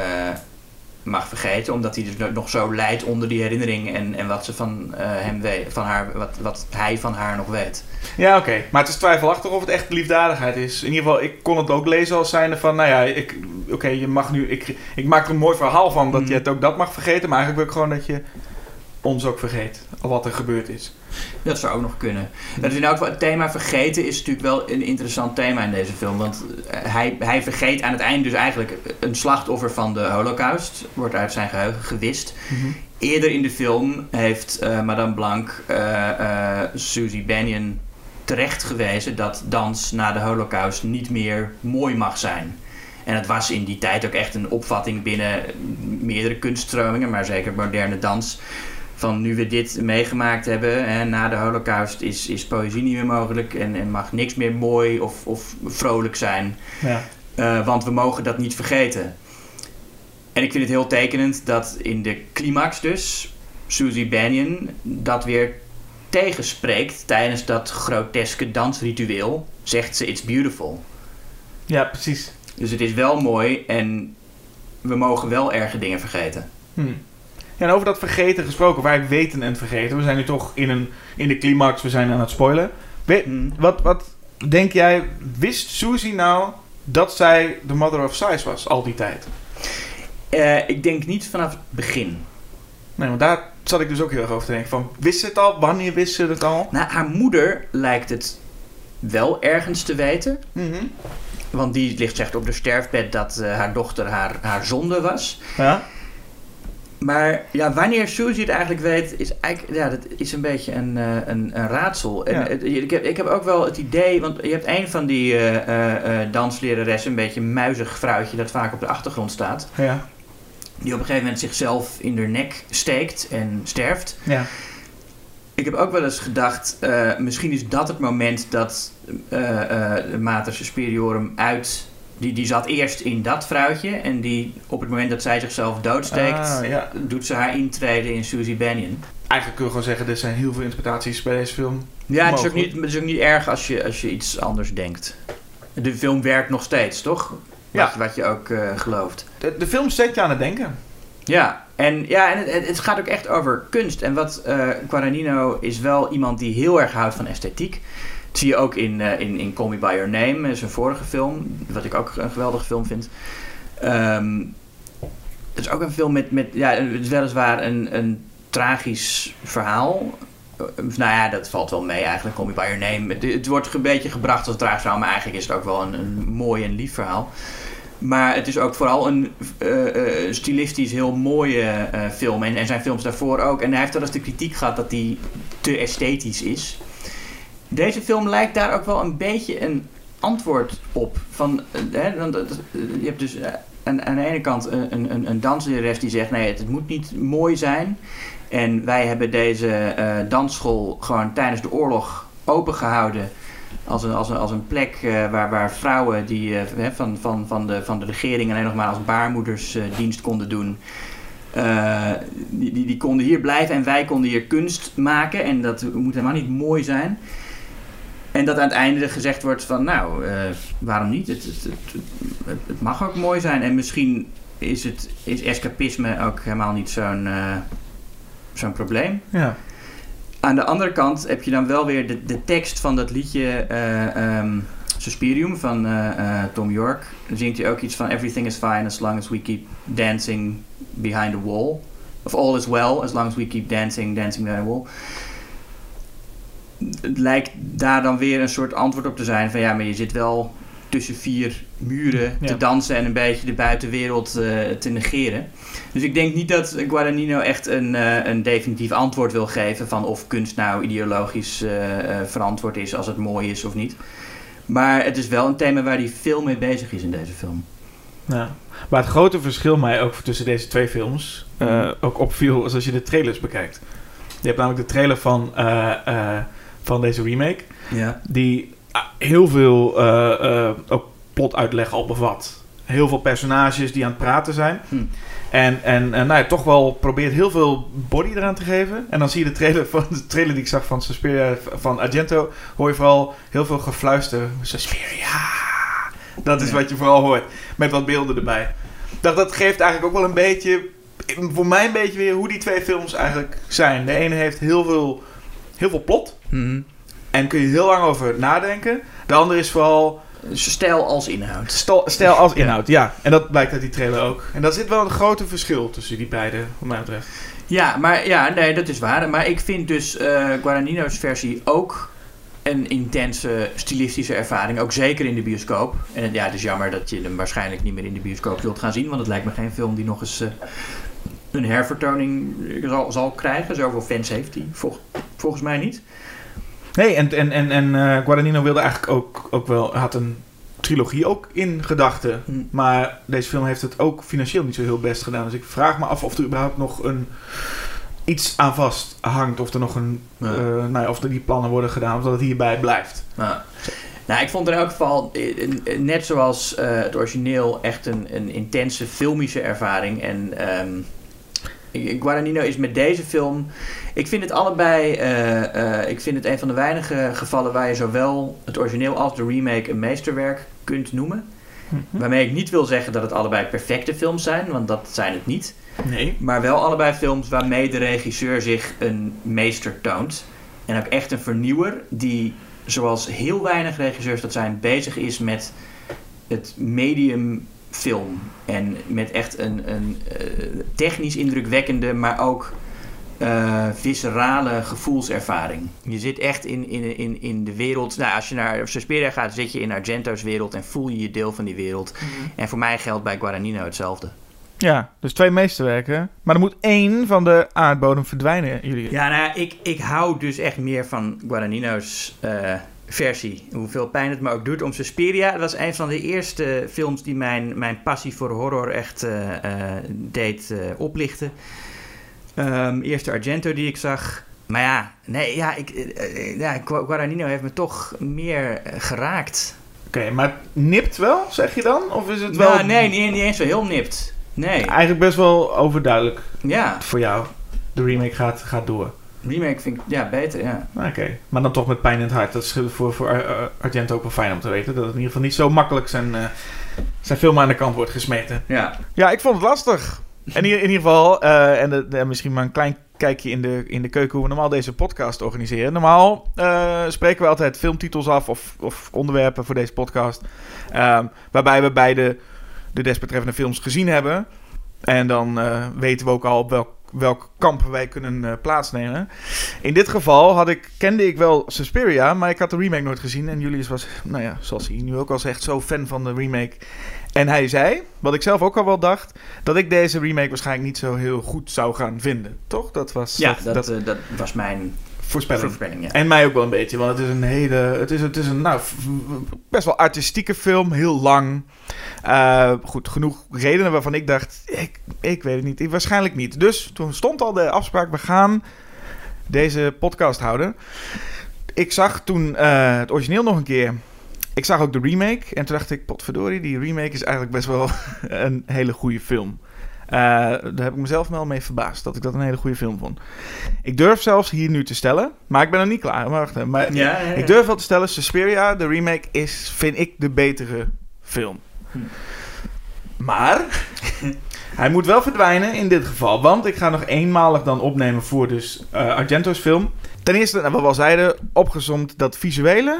mag vergeten. Omdat hij dus nog zo lijdt onder die herinnering en, en wat ze van uh, hem weet, van haar, wat, wat hij van haar nog weet. Ja, oké. Okay. Maar het is twijfelachtig of het echt liefdadigheid is. In ieder geval, ik kon het ook lezen als zijnde van, nou ja, ik, oké, okay, je mag nu, ik, ik maak er een mooi verhaal van dat mm. je het ook dat mag vergeten, maar eigenlijk wil ik gewoon dat je ons ook vergeet, wat er gebeurd is. Dat zou ook nog kunnen. Dat is ook het thema vergeten is natuurlijk wel een interessant thema in deze film. Want hij, hij vergeet aan het eind dus eigenlijk een slachtoffer van de holocaust. Wordt uit zijn geheugen gewist. Mm-hmm. Eerder in de film heeft uh, Madame Blanc uh, uh, Susie Banyan terecht gewezen dat dans na de holocaust niet meer mooi mag zijn. En het was in die tijd ook echt een opvatting binnen meerdere kunststromingen, maar zeker moderne dans van nu we dit meegemaakt hebben en na de holocaust is, is poëzie niet meer mogelijk en, en mag niks meer mooi of, of vrolijk zijn. Ja. Uh, want we mogen dat niet vergeten. En ik vind het heel tekenend dat in de climax dus Susie Bannion dat weer tegenspreekt tijdens dat groteske dansritueel. Zegt ze, it's beautiful. Ja, precies. Dus het is wel mooi en we mogen wel erge dingen vergeten. Hm. Ja, en over dat vergeten gesproken, waar ik weten en vergeten. We zijn nu toch in, een, in de climax, we zijn aan het spoilen. We- Hm. wat, wat denk jij, wist Susie nou dat zij de mother of size was al die tijd? Eh, ik denk niet vanaf het begin. Nee, want daar zat ik dus ook heel erg over te denken. Van, wist ze het al? Wanneer wist ze het al? Nou, haar moeder lijkt het wel ergens te weten. Mhm. Want die ligt zegt op de sterfbed dat eh, haar dochter haar, haar zonde was. Ja. Maar ja, wanneer Suzy het eigenlijk weet, is eigenlijk ja, dat is een beetje een, eh, een, een raadsel. En Ja. ik, heb, ik heb ook wel het idee, want je hebt een van die dansleraressen, een beetje een muizig vrouwtje dat vaak op de achtergrond staat, Ja. die op een gegeven moment zichzelf in de nek steekt en sterft. Ja. Ik heb ook wel eens gedacht, misschien is dat het moment dat de Mater Superiorum uit... Die, die zat eerst in dat vrouwtje en die op het moment dat zij zichzelf doodsteekt... Ah, ja. doet ze haar intrede in Susie Bannion. Eigenlijk kun je gewoon zeggen, er zijn heel veel interpretaties bij deze film. Ja, het is, ook niet, het is ook niet erg als je, als je iets anders denkt. De film werkt nog steeds, toch? Ja. Wat, wat je ook eh, gelooft. De, de film zet je aan het denken. Ja, en, ja, en het- het, gaat ook echt over kunst. En wat eh Guadagnino is wel iemand die heel erg houdt van esthetiek. Zie je ook in, eh, in, in Call Me By Your Name, zijn vorige film. Wat ik ook een geweldige film vind. Ehm, het is ook een film met, met ja, het is weliswaar een, een tragisch verhaal. Eh, nou ja, dat valt wel mee eigenlijk, Call Me By Your Name. Het, wordt een beetje gebracht als een tragisch verhaal, maar eigenlijk is het ook wel een, een mooi en lief verhaal. Maar het is ook vooral een eh, eh, stilistisch heel mooie eh, film. En, en zijn films daarvoor ook. En hij heeft wel eens de kritiek gehad dat hij te esthetisch is. Deze film lijkt daar ook wel een beetje een antwoord op. Van, eh, hè, want, eh, je hebt dus eh, aan, aan de ene kant een, een, een- die zegt... nee, het, moet niet mooi zijn. En wij hebben deze dansschool gewoon tijdens de oorlog opengehouden... Als een, als als een plek waar, waar vrouwen die, van, van, van, de, van de regering alleen nog maar als baarmoeders eh, dienst konden doen. die, die konden hier blijven en wij konden hier kunst maken. En dat moet helemaal niet mooi zijn. En dat aan het einde gezegd wordt van nou, eh, waarom niet? Het, het, het, mag ook mooi zijn. En misschien is, het, is escapisme ook helemaal niet zo'n eh, zo'n probleem. Ja. Aan de andere kant heb je dan wel weer de, de tekst van dat liedje ehm, Suspirium van Tom York. Dan zingt hij ook iets van Everything is fine as long as we keep dancing behind the wall. Of all is well as long as we keep dancing, dancing behind the wall. Het lijkt daar dan weer een soort antwoord op te zijn van ja, maar je zit wel tussen vier muren Ja. te dansen en een beetje de buitenwereld eh, te negeren. Dus ik denk niet dat Guadagnino echt een, eh, een definitief antwoord wil geven van of kunst nou ideologisch eh, verantwoord is als het mooi is of niet. Maar het is wel een thema waar hij veel mee bezig is in deze film. Ja. Maar het grote verschil mij ook tussen deze twee films eh, ook opviel is als je de trailers bekijkt. Je hebt namelijk de trailer van, van deze remake, Ja. die ah, heel veel eh, eh, ook plotuitleg al bevat. Heel veel personages die aan het praten zijn. Hm. En, en, en nou ja, toch wel probeert heel veel body eraan te geven. En dan zie je de trailer, van, de trailer die ik zag van Suspiria van Argento. Hoor je vooral heel veel gefluister. Suspiria. Dat is Ja. wat je vooral hoort. Met wat beelden erbij. Dacht, dat geeft eigenlijk ook wel een beetje... Voor mij een beetje weer hoe die twee films eigenlijk zijn. De ene heeft heel veel, heel veel plot. Mhm. En kun je heel lang over nadenken. De andere is vooral Stijl als inhoud. stel, stijl als inhoud. Ja. En dat blijkt uit die trailer ook. En daar zit wel een grote verschil tussen die beide, wat mij betreft. Ja, maar ja, nee, dat is waar. Maar ik vind dus eh Guadagnino's versie ook een intense stilistische ervaring. Ook zeker in de bioscoop. En het- ja, het is jammer dat je hem waarschijnlijk niet meer in de bioscoop zult gaan zien. Want het lijkt me geen film die nog eens eh, een hervertoning zal, zal krijgen. Zoveel fans heeft hij vol- volgens mij niet. Nee, en, en, en, en eh, Guadagnino wilde eigenlijk ook, ook wel... had een trilogie ook in gedachten. Hm. Maar deze film heeft het ook financieel niet zo heel best gedaan. Dus ik vraag me af of er überhaupt nog een, iets aan vast hangt. Of er nog een... Ja. eh, nou ja, of er die plannen worden gedaan. Of dat het hierbij blijft. Nou, nou, ik vond in elk geval, eh, net zoals eh, het origineel, echt een, een intense filmische ervaring. En ehm, Guadagnino is met deze film. Ik vind het allebei. eh, eh, ik vind het een van de weinige gevallen waar je zowel het origineel als de remake een meesterwerk kunt noemen. Waarmee ik niet wil zeggen dat het allebei perfecte films zijn, want dat zijn het niet. Nee. Maar wel allebei films waarmee de regisseur zich een meester toont. En ook echt een vernieuwer die, zoals heel weinig regisseurs dat zijn, bezig is met het medium film. En met echt een, een eh, technisch indrukwekkende, maar ook eh, viscerale gevoelservaring. Je zit echt in, in, in, in de wereld. Nou, als je naar Suspiria gaat, zit je in Argento's wereld en voel je je deel van die wereld. En voor mij geldt bij Guadagnino hetzelfde. Ja, dus twee meesterwerken. Maar er moet één van de aardbodem verdwijnen, jullie. Ja, nou, ja, ik, ik hou dus echt meer van Guadagnino's eh, versie. Hoeveel pijn het me ook doet om Suspiria. Dat was een van de eerste films die mijn, mijn passie voor horror echt eh, eh, deed eh, oplichten. Ehm, eerste Argento die ik zag. Maar ja, nee, ja, ik, eh, eh, ja, Guadagnino heeft me toch meer eh, geraakt. Oké, maar nipt wel, zeg je dan? Of is het wel Nou, nee, niet, niet eens zo heel nipt. Nee, eigenlijk best wel overduidelijk ja, voor jou? De remake gaat, gaat door. remake vind ik ja, beter, ja. Oké, maar dan toch met pijn in het hart. Dat is voor, voor Ar- Ar- Argento ook wel fijn om te weten. Dat het in ieder geval niet zo makkelijk zijn, eh, zijn film aan de kant wordt gesmeten. Ja, Ja, ik vond het lastig. In, in ieder geval, eh, en misschien maar een klein kijkje in de, in de keuken hoe we normaal deze podcast organiseren. Normaal eh, spreken we altijd filmtitels af of, of onderwerpen voor deze podcast. ehm, waarbij we beide de desbetreffende films gezien hebben. En dan eh, weten we ook al op welk, welk kamp wij kunnen plaatsnemen. In dit geval had ik, kende ik wel Suspiria, maar ik had de remake nooit gezien. En Julius was, nou ja, zoals hij nu ook al zegt, zo fan van de remake. En hij zei, wat ik zelf ook al wel dacht, dat ik deze remake waarschijnlijk niet zo heel goed zou gaan vinden. Toch? Dat was ja dat, dat, dat eh, dat was mijn voorspelling. voorspelling, ja. En mij ook wel een beetje, want het is een hele. Het is, het is een nou, best wel artistieke film, heel lang. Eh, goed, genoeg redenen waarvan ik dacht, ik, ik weet het niet, ik, waarschijnlijk niet. Dus toen stond al de afspraak, we gaan deze podcast houden. Ik zag toen eh, het origineel nog een keer. Ik zag ook de remake en toen dacht ik, potverdorie, die remake is eigenlijk best wel een hele goede film. Eh, daar heb ik mezelf wel mee verbaasd, dat ik dat een hele goede film vond. Ik durf zelfs hier nu te stellen, maar ik ben nog niet klaar. Maar wacht. Maar Ja, ja, ja. ik durf wel te stellen, Suspiria, de remake, is, vind ik, de betere film. Hm. Maar hij moet wel verdwijnen in dit geval, want ik ga nog eenmalig dan opnemen voor dus eh, Argento's film. Ten eerste, nou, wat we al zeiden, opgezomd dat visuele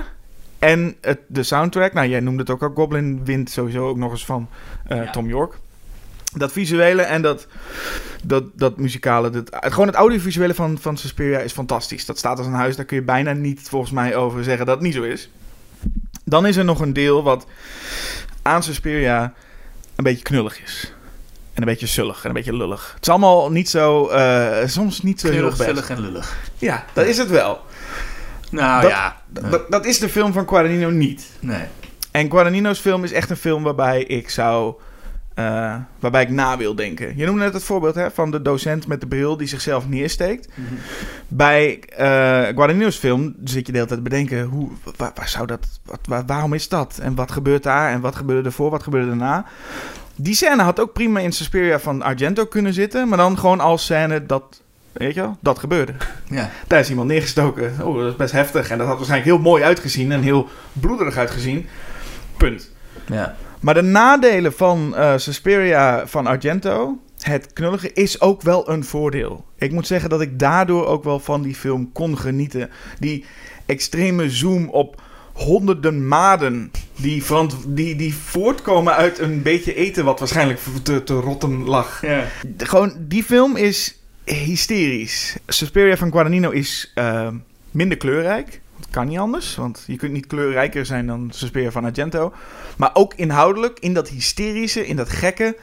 en het, de soundtrack. Nou, jij noemde het ook al, Goblin wint sowieso ook nog eens van eh, Ja. Tom York. Dat visuele en dat, dat, dat muzikale, dat, gewoon het audiovisuele van, van Suspiria is fantastisch. Dat staat als een huis, daar kun je bijna niet volgens mij over zeggen dat het niet zo is. Dan is er nog een deel wat aan Suspiria een beetje knullig is. En een beetje zullig en een beetje lullig. Het is allemaal niet zo, eh, soms niet zo heel best. vullig en lullig. Ja, dat is het wel. Nou Dat- ja, Dat, dat is de film van Guadagnino niet. nee. En Guadagnino's film is echt een film waarbij ik zou... eh, waarbij ik na wil denken. Je noemde net het voorbeeld hè, van de docent met de bril die zichzelf neersteekt. Bij eh Guadagnino's film zit je de hele tijd te bedenken... Hoe, waar, waar zou dat, wat, waar- waarom is dat? En wat gebeurt daar? En wat gebeurde ervoor? Wat gebeurde daarna? Die scène had ook prima in Suspiria van Argento kunnen zitten... maar dan gewoon als scène dat... Weet je wel? Dat gebeurde. Ja. Daar is iemand neergestoken. Oh, dat is best heftig. En dat had waarschijnlijk heel mooi uitgezien en heel bloederig uitgezien. Punt. Ja. Maar de nadelen van eh, Suspiria van Argento, het knullige, is ook wel een voordeel. Ik moet zeggen dat ik daardoor ook wel van die film kon genieten. Die extreme zoom op honderden maden die, die, die voortkomen uit een beetje eten wat waarschijnlijk te, te rotten lag. Ja. Gewoon, die film is hysterisch. Suspiria van Guadagnino is eh, minder kleurrijk. Dat kan niet anders, want je kunt niet kleurrijker zijn dan Suspiria van Argento. Maar ook inhoudelijk, in dat hysterische, in dat gekke,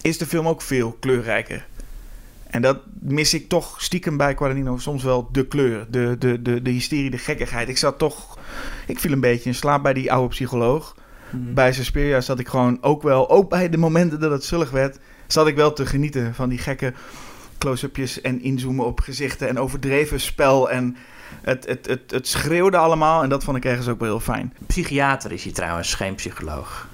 is de film ook veel kleurrijker. En dat mis ik toch stiekem bij Guadagnino soms wel de kleur, de, de, de, de hysterie, de gekkigheid. Ik zat toch, ik viel een beetje in slaap bij die oude psycholoog. Bij Suspiria zat ik gewoon ook wel, ook bij de momenten dat het zullig werd, zat ik wel te genieten van die gekke close-upjes en inzoomen op gezichten en overdreven spel. En het, het, het, het schreeuwde allemaal en dat vond ik ergens ook wel heel fijn. Psychiater is hij trouwens, geen psycholoog.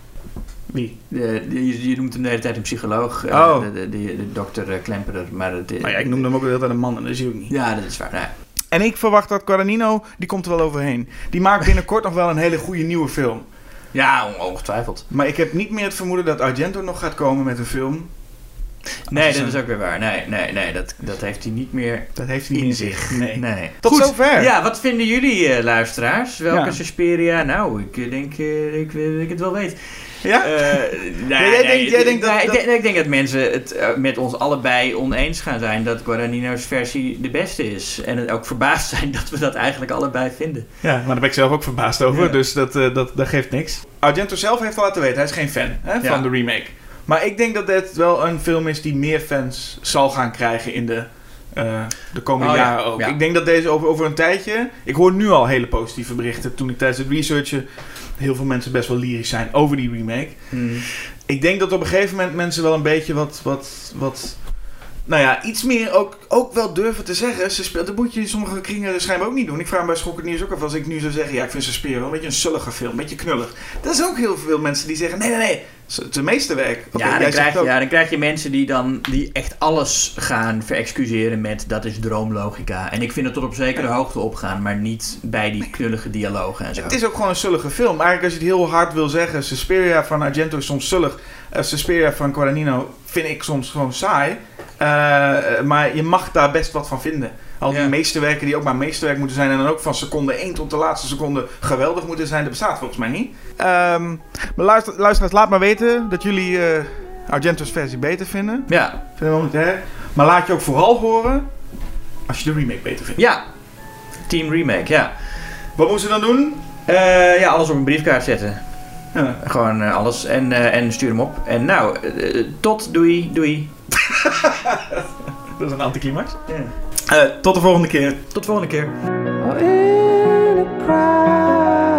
Wie? De, de- je, je noemt hem de hele tijd een psycholoog. eh, Oh. De, de, de, de dokter eh, Klemperer. Maar het, ja, ik noemde hem ook de hele tijd een man en dat is hij ook niet. Ja, dat is waar. En ik verwacht dat Guadagnino, die komt er wel overheen. Die maakt binnenkort nog wel een hele goede nieuwe film. ja, on- ongetwijfeld. Maar ik heb niet meer het vermoeden dat Argento nog gaat komen met een film. Nee, dat is ook weer waar. Nee, nee, nee. Dat, dat heeft hij niet meer Dat heeft hij niet in zich. Nee. nee. Tot zover. Ja, wat vinden jullie, eh, luisteraars? Welke Ja. Suspiria? Nou, ik eh, denk eh, ik, dat ik het wel weet. Ja? Nee, jij nee, denkt- jij denkt dat- ik denk- ik denk dat mensen het met ons allebei oneens gaan zijn dat Guadagnino's versie de beste is. En het ook verbaasd zijn dat we dat eigenlijk allebei vinden. Ja, maar daar ben ik zelf ook verbaasd over, Ja. dus dat, dat, dat geeft niks. Argento zelf heeft al laten weten, hij is geen fan hè, Ja. van de remake. Maar ik denk dat dit wel een film is die meer fans zal gaan krijgen in de, eh, de komende Oh, ja. jaren ook. Ja. Ik denk dat deze over, over een tijdje... Ik hoor nu al hele positieve berichten toen ik tijdens het researchen... heel veel mensen best wel lyrisch zijn over die remake. Ik denk dat op een gegeven moment mensen wel een beetje wat... wat, wat nou ja, iets meer ook, ook wel durven te zeggen. Ze speelt, dat moet je in sommige kringen schijnbaar ook niet doen. Ik vraag me bij Schokkend Nieuws ook af als ik nu zou zeggen... ja, ik vind Suspiria wel een beetje een sullige film, een beetje knullig. Dat is ook heel veel mensen die zeggen... nee, nee, nee, het meeste werk. Ja, dan krijg, je, ja, dan krijg je mensen die dan die echt alles gaan verexcuseren met dat is droomlogica. En ik vind het tot op zekere hoogte opgaan, maar niet bij die knullige dialogen en zo. Het is ook gewoon een sullige film. Eigenlijk als je het heel hard wil zeggen... Suspiria van Argento is soms sullig. Eh, Suspiria van Guadagnino vind ik soms gewoon saai. Eh, maar je mag daar best wat van vinden. Al die Ja. meesterwerken die ook maar meesterwerk moeten zijn... en dan ook van seconde 1 tot de laatste seconde geweldig moeten zijn... dat bestaat volgens mij niet. Ehm maar luister, luisteraars, laat maar weten dat jullie eh, Argento's versie beter vinden. Ja, Vind ik wel niet erg. Maar laat je ook vooral horen als je de remake beter vindt. ja. Team Remake, ja. Wat moeten ze dan doen? Eh, ja, alles op een briefkaart zetten. Ja. Gewoon eh, alles en, eh, en stuur hem op. En nou, eh, tot, doei, doei. Dat is een anticlimax. Eh, tot de volgende keer. Tot de volgende keer. or in a crowd.